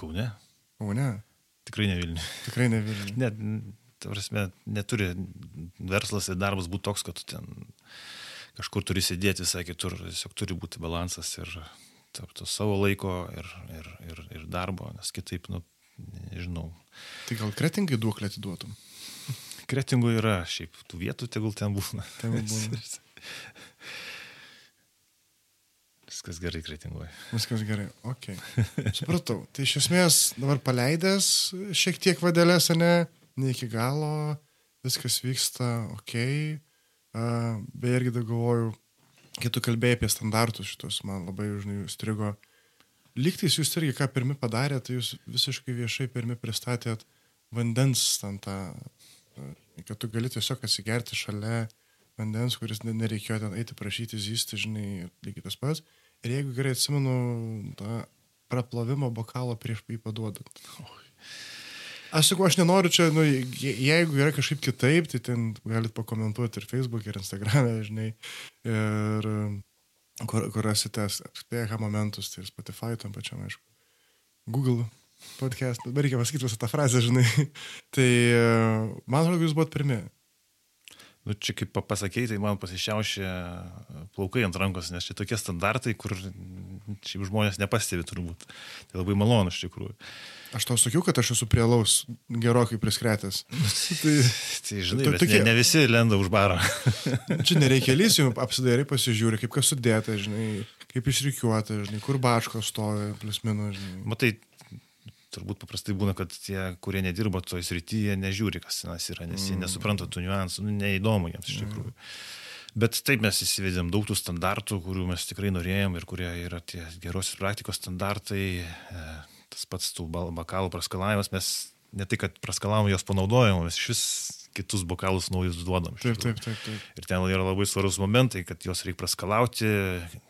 Speaker 2: Kaune.
Speaker 1: Kaune.
Speaker 2: Tikrai ne Vilniuje.
Speaker 1: Tikrai ne Vilniuje.
Speaker 2: Net, prasme, neturi verslas ir darbas būti toks, kad tu ten kažkur turi sėdėti visai kitur. Tiesiog turi būti balansas ir to savo laiko ir, ir, ir, ir darbo, nes kitaip, nu, nežinau.
Speaker 1: Tai gal kretingai duoklę atiduotum?
Speaker 2: Kretingų yra, šiaip tų vietų tegul ten būna.
Speaker 1: Ten būna.
Speaker 2: Viskas gerai kretingoje.
Speaker 1: Viskas gerai, ok. Supratau. Tai iš esmės dabar paleidęs šiek tiek vadelės, ne, ne iki galo, viskas vyksta ok. Uh, beje, irgi galvoju, kai tu kalbėjai apie standartus šitos, man labai žinai, strigo. Lygtais jūs irgi ką pirmi padarėte, tai jūs visiškai viešai pirmi pristatėt vandens ten tą kad tu gali tiesiog atsigerti šalia vandens, kuris nereikėjo ten eiti prašyti, zysti, žinai, lygiai tas pats. Ir jeigu gerai atsimenu, tą praplovimo bokalą prieš jį paduodant. Aš sakau, aš nenoriu čia, nu, jeigu yra kažkaip kitaip, tai ten galit pakomentuoti ir Facebook, ir Instagram, žinai, ir kur, kur rasite apspėję momentus, tai ir Spotify tam pačiam, aišku. Google podcast, dabar reikia pasakyti visą tą frazę, žinai. tai e, man atrodo, jūs buvot pirmi.
Speaker 2: Nu, čia kaip pasakėjai, tai man pasišiaušė plaukai ant rankos, nes čia tokie standartai, kur šiaip žmonės nepastebi turbūt. Tai labai malonu iš tikrųjų.
Speaker 1: Aš tau sakiau, kad aš esu prie laus gerokai priskretęs.
Speaker 2: tai, tai žinai, tu, tokie... ne, ne visi lenda už barą.
Speaker 1: čia nereikia lysijų, apsidairai pasižiūri, kaip kas sudėta, žinai, kaip išrikiuota, žinai, kur bačkos stovi, plus minus.
Speaker 2: Matai, turbūt paprastai būna, kad tie, kurie nedirba toje srityje, nežiūri, kas tenas yra, nes jie mm. nesupranta tų niuansų, nu, neįdomu jiems iš tikrųjų. Bet taip mes įsivedėm daug tų standartų, kurių mes tikrai norėjom ir kurie yra tie gerosios praktikos standartai, e, tas pats tų bakalų praskalavimas, mes ne tai, kad praskalavom jos panaudojom, mes iš vis kitus bokalus naujus duodam. iš
Speaker 1: Taip, taip, taip, taip.
Speaker 2: Ir ten yra labai svarus momentai, kad juos reikia praskalauti,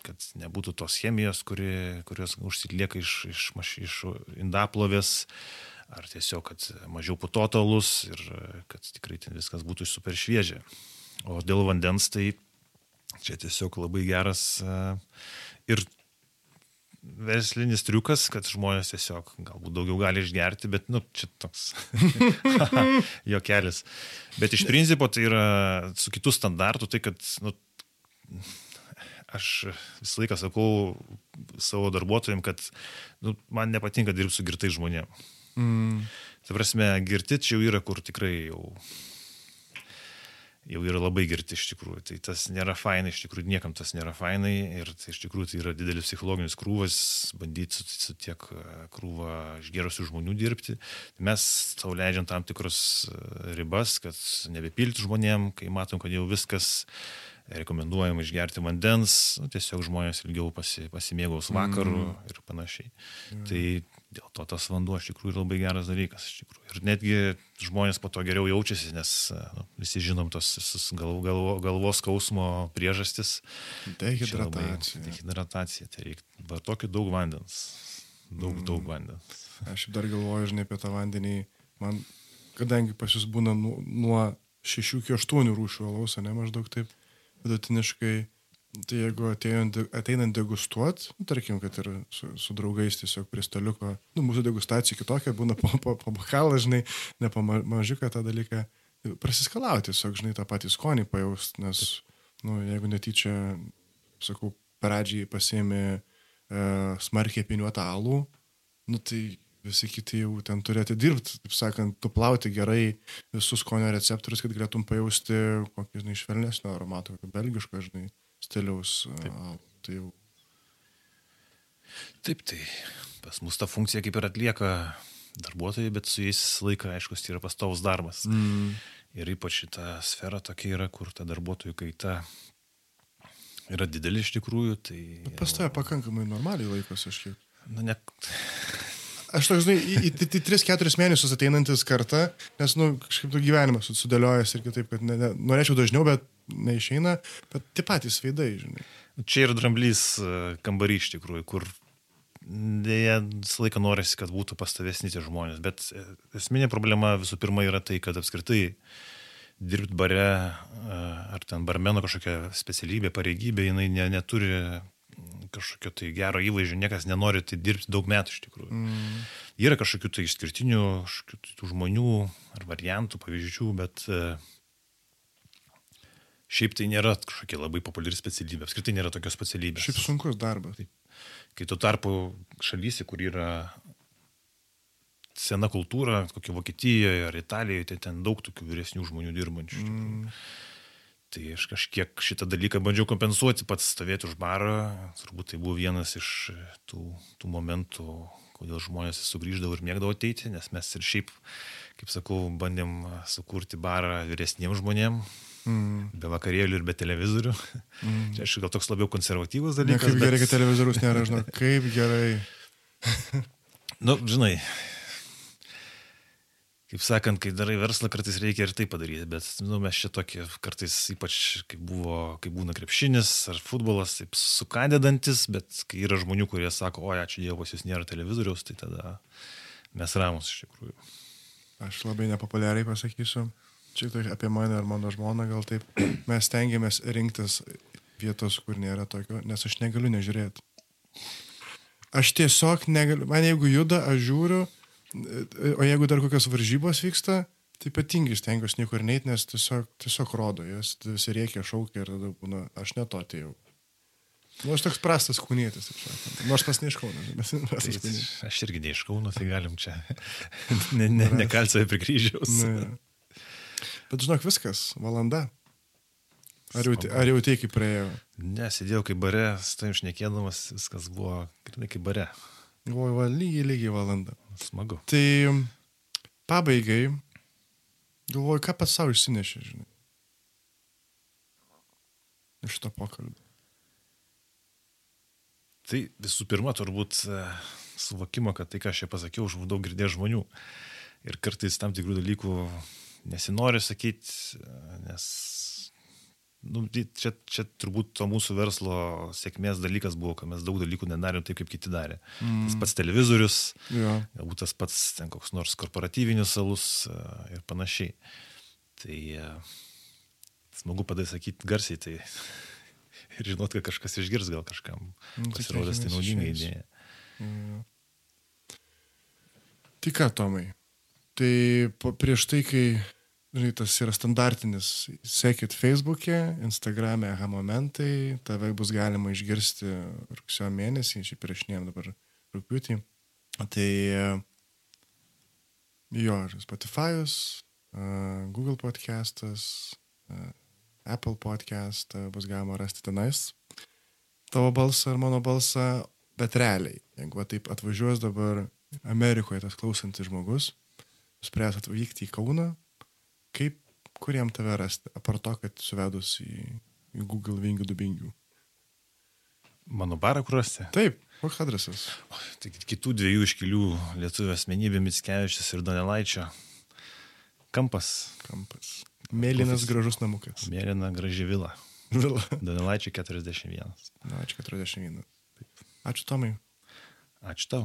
Speaker 2: kad nebūtų tos chemijos, kuri, kurios užsilieka iš, iš, maš- iš indaplovės, ar tiesiog, kad mažiau putotalus ir kad tikrai ten viskas būtų super šviežia. O dėl vandens tai čia tiesiog labai geras e, ir verslinis triukas, kad žmonės tiesiog galbūt daugiau gali išgerti, bet, nu, čia toks jokelis. Bet iš principo tai yra su kitų standartų, tai kad, nu, aš visą laiką sakau savo darbuotojams, kad nu, man nepatinka dirbti su girtais žmonėmis.
Speaker 1: Mm.
Speaker 2: Tai prasme, girti čia jau yra, kur tikrai jau, jau yra labai girti iš tikrųjų. Tai tas nėra fainai, iš tikrųjų niekam tas nėra fainai ir tai iš tikrųjų tai yra didelis psichologinis krūvas bandyti su, su tiek e, krūva išgerusių žmonių dirbti. Mes tau leidžiam tam tikrus e, ribas, kad nebepilti žmonėm, kai matom, kad jau viskas rekomenduojama išgerti vandens, nu, tiesiog žmonės ilgiau pasi, pasimėgaus vakaru mm. ir panašiai. Mm. Tai dėl to tas vanduo iš tikrųjų yra labai geras dalykas. Ir netgi žmonės po to geriau jaučiasi, nes nu, visi žinom tos galvo, galvo, galvos skausmo priežastis.
Speaker 1: Dehidratacija.
Speaker 2: Dehidratacija. Tai reikia vartokit daug vandens. Daug, mm. daug vandens.
Speaker 1: Aš dar galvoju, žinai, apie tą vandenį. Man, kadangi pas jūs būna nu, nuo 6 iki 8 rūšių alaus, ne maždaug taip vidutiniškai, tai jeigu ateinant, degustuot, nu, tarkim, kad ir su, su draugais tiesiog prie staliuko, nu, mūsų degustacija kitokia, būna po, po, po bokalą, žinai, ne po ma- mažiuką tą dalyką, prasiskalauti tiesiog, žinai, tą patį skonį pajaust, nes, nu, jeigu netyčia, sakau, pradžiai pasėmė e, smarkiai piniuotą alų, nu tai visi kiti jau ten turėti dirbti, taip sakant, nuplauti gerai visus skonio receptorius, kad galėtum pajausti kokį, žinai, švelnesnio aromato, kokio belgiško, žinai, stiliaus. a, Tai jau.
Speaker 2: Taip, tai pas mus ta funkcija kaip ir atlieka darbuotojai, bet su jais laiką, aišku, tai yra pastovus darbas.
Speaker 1: Mm.
Speaker 2: Ir ypač šita sfera tokia yra, kur ta darbuotojų kaita yra didelė iš tikrųjų. Tai,
Speaker 1: Pas tave pakankamai normaliai laikosi, aš kiek.
Speaker 2: Na, ne,
Speaker 1: Aš toks, žinai, į, į, į 3-4 mėnesius ateinantis kartą, nes, nu, kažkaip tu gyvenimas su- sudėliojęs ir kitaip, kad ne, ne, norėčiau dažniau, bet neišeina, bet tie patys veidai, žinai.
Speaker 2: Čia yra dramblys e, kambarys iš tikrųjų, kur dėja visą laiką norisi, kad būtų pastovesni tie žmonės. Bet e, esminė problema visų pirma yra tai, kad apskritai dirbti bare e, ar ten barmeno kažkokia specialybė, pareigybė, jinai ne, neturi kažkokio tai gero įvaizdžio, niekas nenori tai dirbti daug metų iš tikrųjų.
Speaker 1: Mm.
Speaker 2: Yra kažkokių tai išskirtinių kažkokių tai žmonių ar variantų, pavyzdžių, bet e, šiaip tai nėra kažkokia labai populiari specialybė. Apskritai nėra tokios specialybės.
Speaker 1: Šiaip sunkus darbas.
Speaker 2: Kai tuo tarpu šalyse, kur yra sena kultūra, kokia Vokietijoje ar Italijoje, tai ten daug tokių vyresnių žmonių dirbančių. Mm. Tai aš kažkiek šitą dalyką bandžiau kompensuoti, pats stovėti už barą. Turbūt tai buvo vienas iš tų, tų momentų, kodėl žmonės sugrįždavo ir mėgdavo ateiti, nes mes ir šiaip, kaip sakau, bandėm sukurti barą vyresniems žmonėms.
Speaker 1: Mm.
Speaker 2: Be vakarėlių ir be televizorių. Mm. Čia aišku, gal toks labiau konservatyvus
Speaker 1: Ne,
Speaker 2: dalykas.
Speaker 1: kaip gerai, kad televizoriaus nėra, žinau, kaip gerai.
Speaker 2: Nu, žinai, kaip sakant, kai darai verslą, kartais reikia ir tai padaryti, bet nu, mes čia tokie kartais, ypač kai, buvo, kai būna krepšinis ar futbolas, taip sukandedantis, bet kai yra žmonių, kurie sako, oi, ačiū Dievui, pas jūs nėra televizoriaus, tai tada mes ramus iš tikrųjų.
Speaker 1: Aš labai nepopuliariai pasakysiu. Čia tai apie mane ir mano žmoną gal taip. Mes stengiamės rinktis vietos, kur nėra tokio, nes aš negaliu nežiūrėti. Aš tiesiog negaliu, man jeigu juda, aš žiūriu, o jeigu dar kokios varžybos vyksta, tai ypatingai stengiuosi niekur neit, nes tiesiog, tiesiog rodo, jas visi reikia, šaukia ir tada būna, aš ne to atėjau. Nu, aš toks prastas kūnėtis, taip sakant. Nors pas neiškauna, bet prastas
Speaker 2: Tai,
Speaker 1: kūnėtis.
Speaker 2: aš irgi neiškaunu, tai galim čia ne, ne, nekalsavę prie kryžiaus.
Speaker 1: Nu, jo. Bet žinok, viskas, valanda. Ar jau, ar jau tai kaip praėjo?
Speaker 2: Nesėdėjau kaip bare, su tavim šnekėdamas, viskas buvo, kaip bare.
Speaker 1: Galvoju, lygiai, lygiai valanda.
Speaker 2: Smagu.
Speaker 1: Tai pabaigai, galvoju, ką pats savo išsinešė, žinai. Iš to pokalbio.
Speaker 2: Tai visų pirma, turbūt e, suvokimo, kad tai, ką aš čia pasakiau, už daug girdėjau žmonių. Ir kartais tam tikrų dalykų nesinori sakyti, nes nu, tai čia, čia turbūt to mūsų verslo sėkmės dalykas buvo, kad mes daug dalykų nedarėm taip, kaip kiti darė. Mm. Tas pats televizorius,
Speaker 1: Jo.
Speaker 2: galbūt tas pats ten koks nors korporatyvinis salus e, ir panašiai. Tai e, smagu padai sakyti garsiai, tai ir žinot, kad kažkas išgirs, gal kažkam
Speaker 1: Nu, tai
Speaker 2: pasirodės tai
Speaker 1: tikėkimės
Speaker 2: naudinga idėja.
Speaker 1: Tai ką, Tomai? Tai prieš tai, kai, žinai, tas yra standartinis, sekit Facebook'e, Instagram'e, aha momentai, tave bus galima išgirsti rugsėjo mėnesį, šiaip priešinėjom dabar rūpiutį. Tai e, jo, Spotify'us, e, Google podcastas, e, Apple podcast bus galima rasti tenais tavo balsą ar mano balsą, bet realiai, jeigu va taip atvažiuos dabar Amerikoje tas klausantis žmogus, spręs atvykti į Kauną, kaip, kuriem tave rasti, apart to, kad suvedus į, į Google vingių dubingių.
Speaker 2: Mano barą kur rasti?
Speaker 1: Taip, koks adresas?
Speaker 2: Tai kitų dviejų iškilių lietuvių asmenybė Mitskevičius ir Donelaičio kampas.
Speaker 1: Kampas. Mėlynas gražus namukas.
Speaker 2: Mėlyna graži vila.
Speaker 1: Vila.
Speaker 2: Donelaičio 41.
Speaker 1: Na, ačiū 41. Ačiū Tomai.
Speaker 2: Ačiū tau.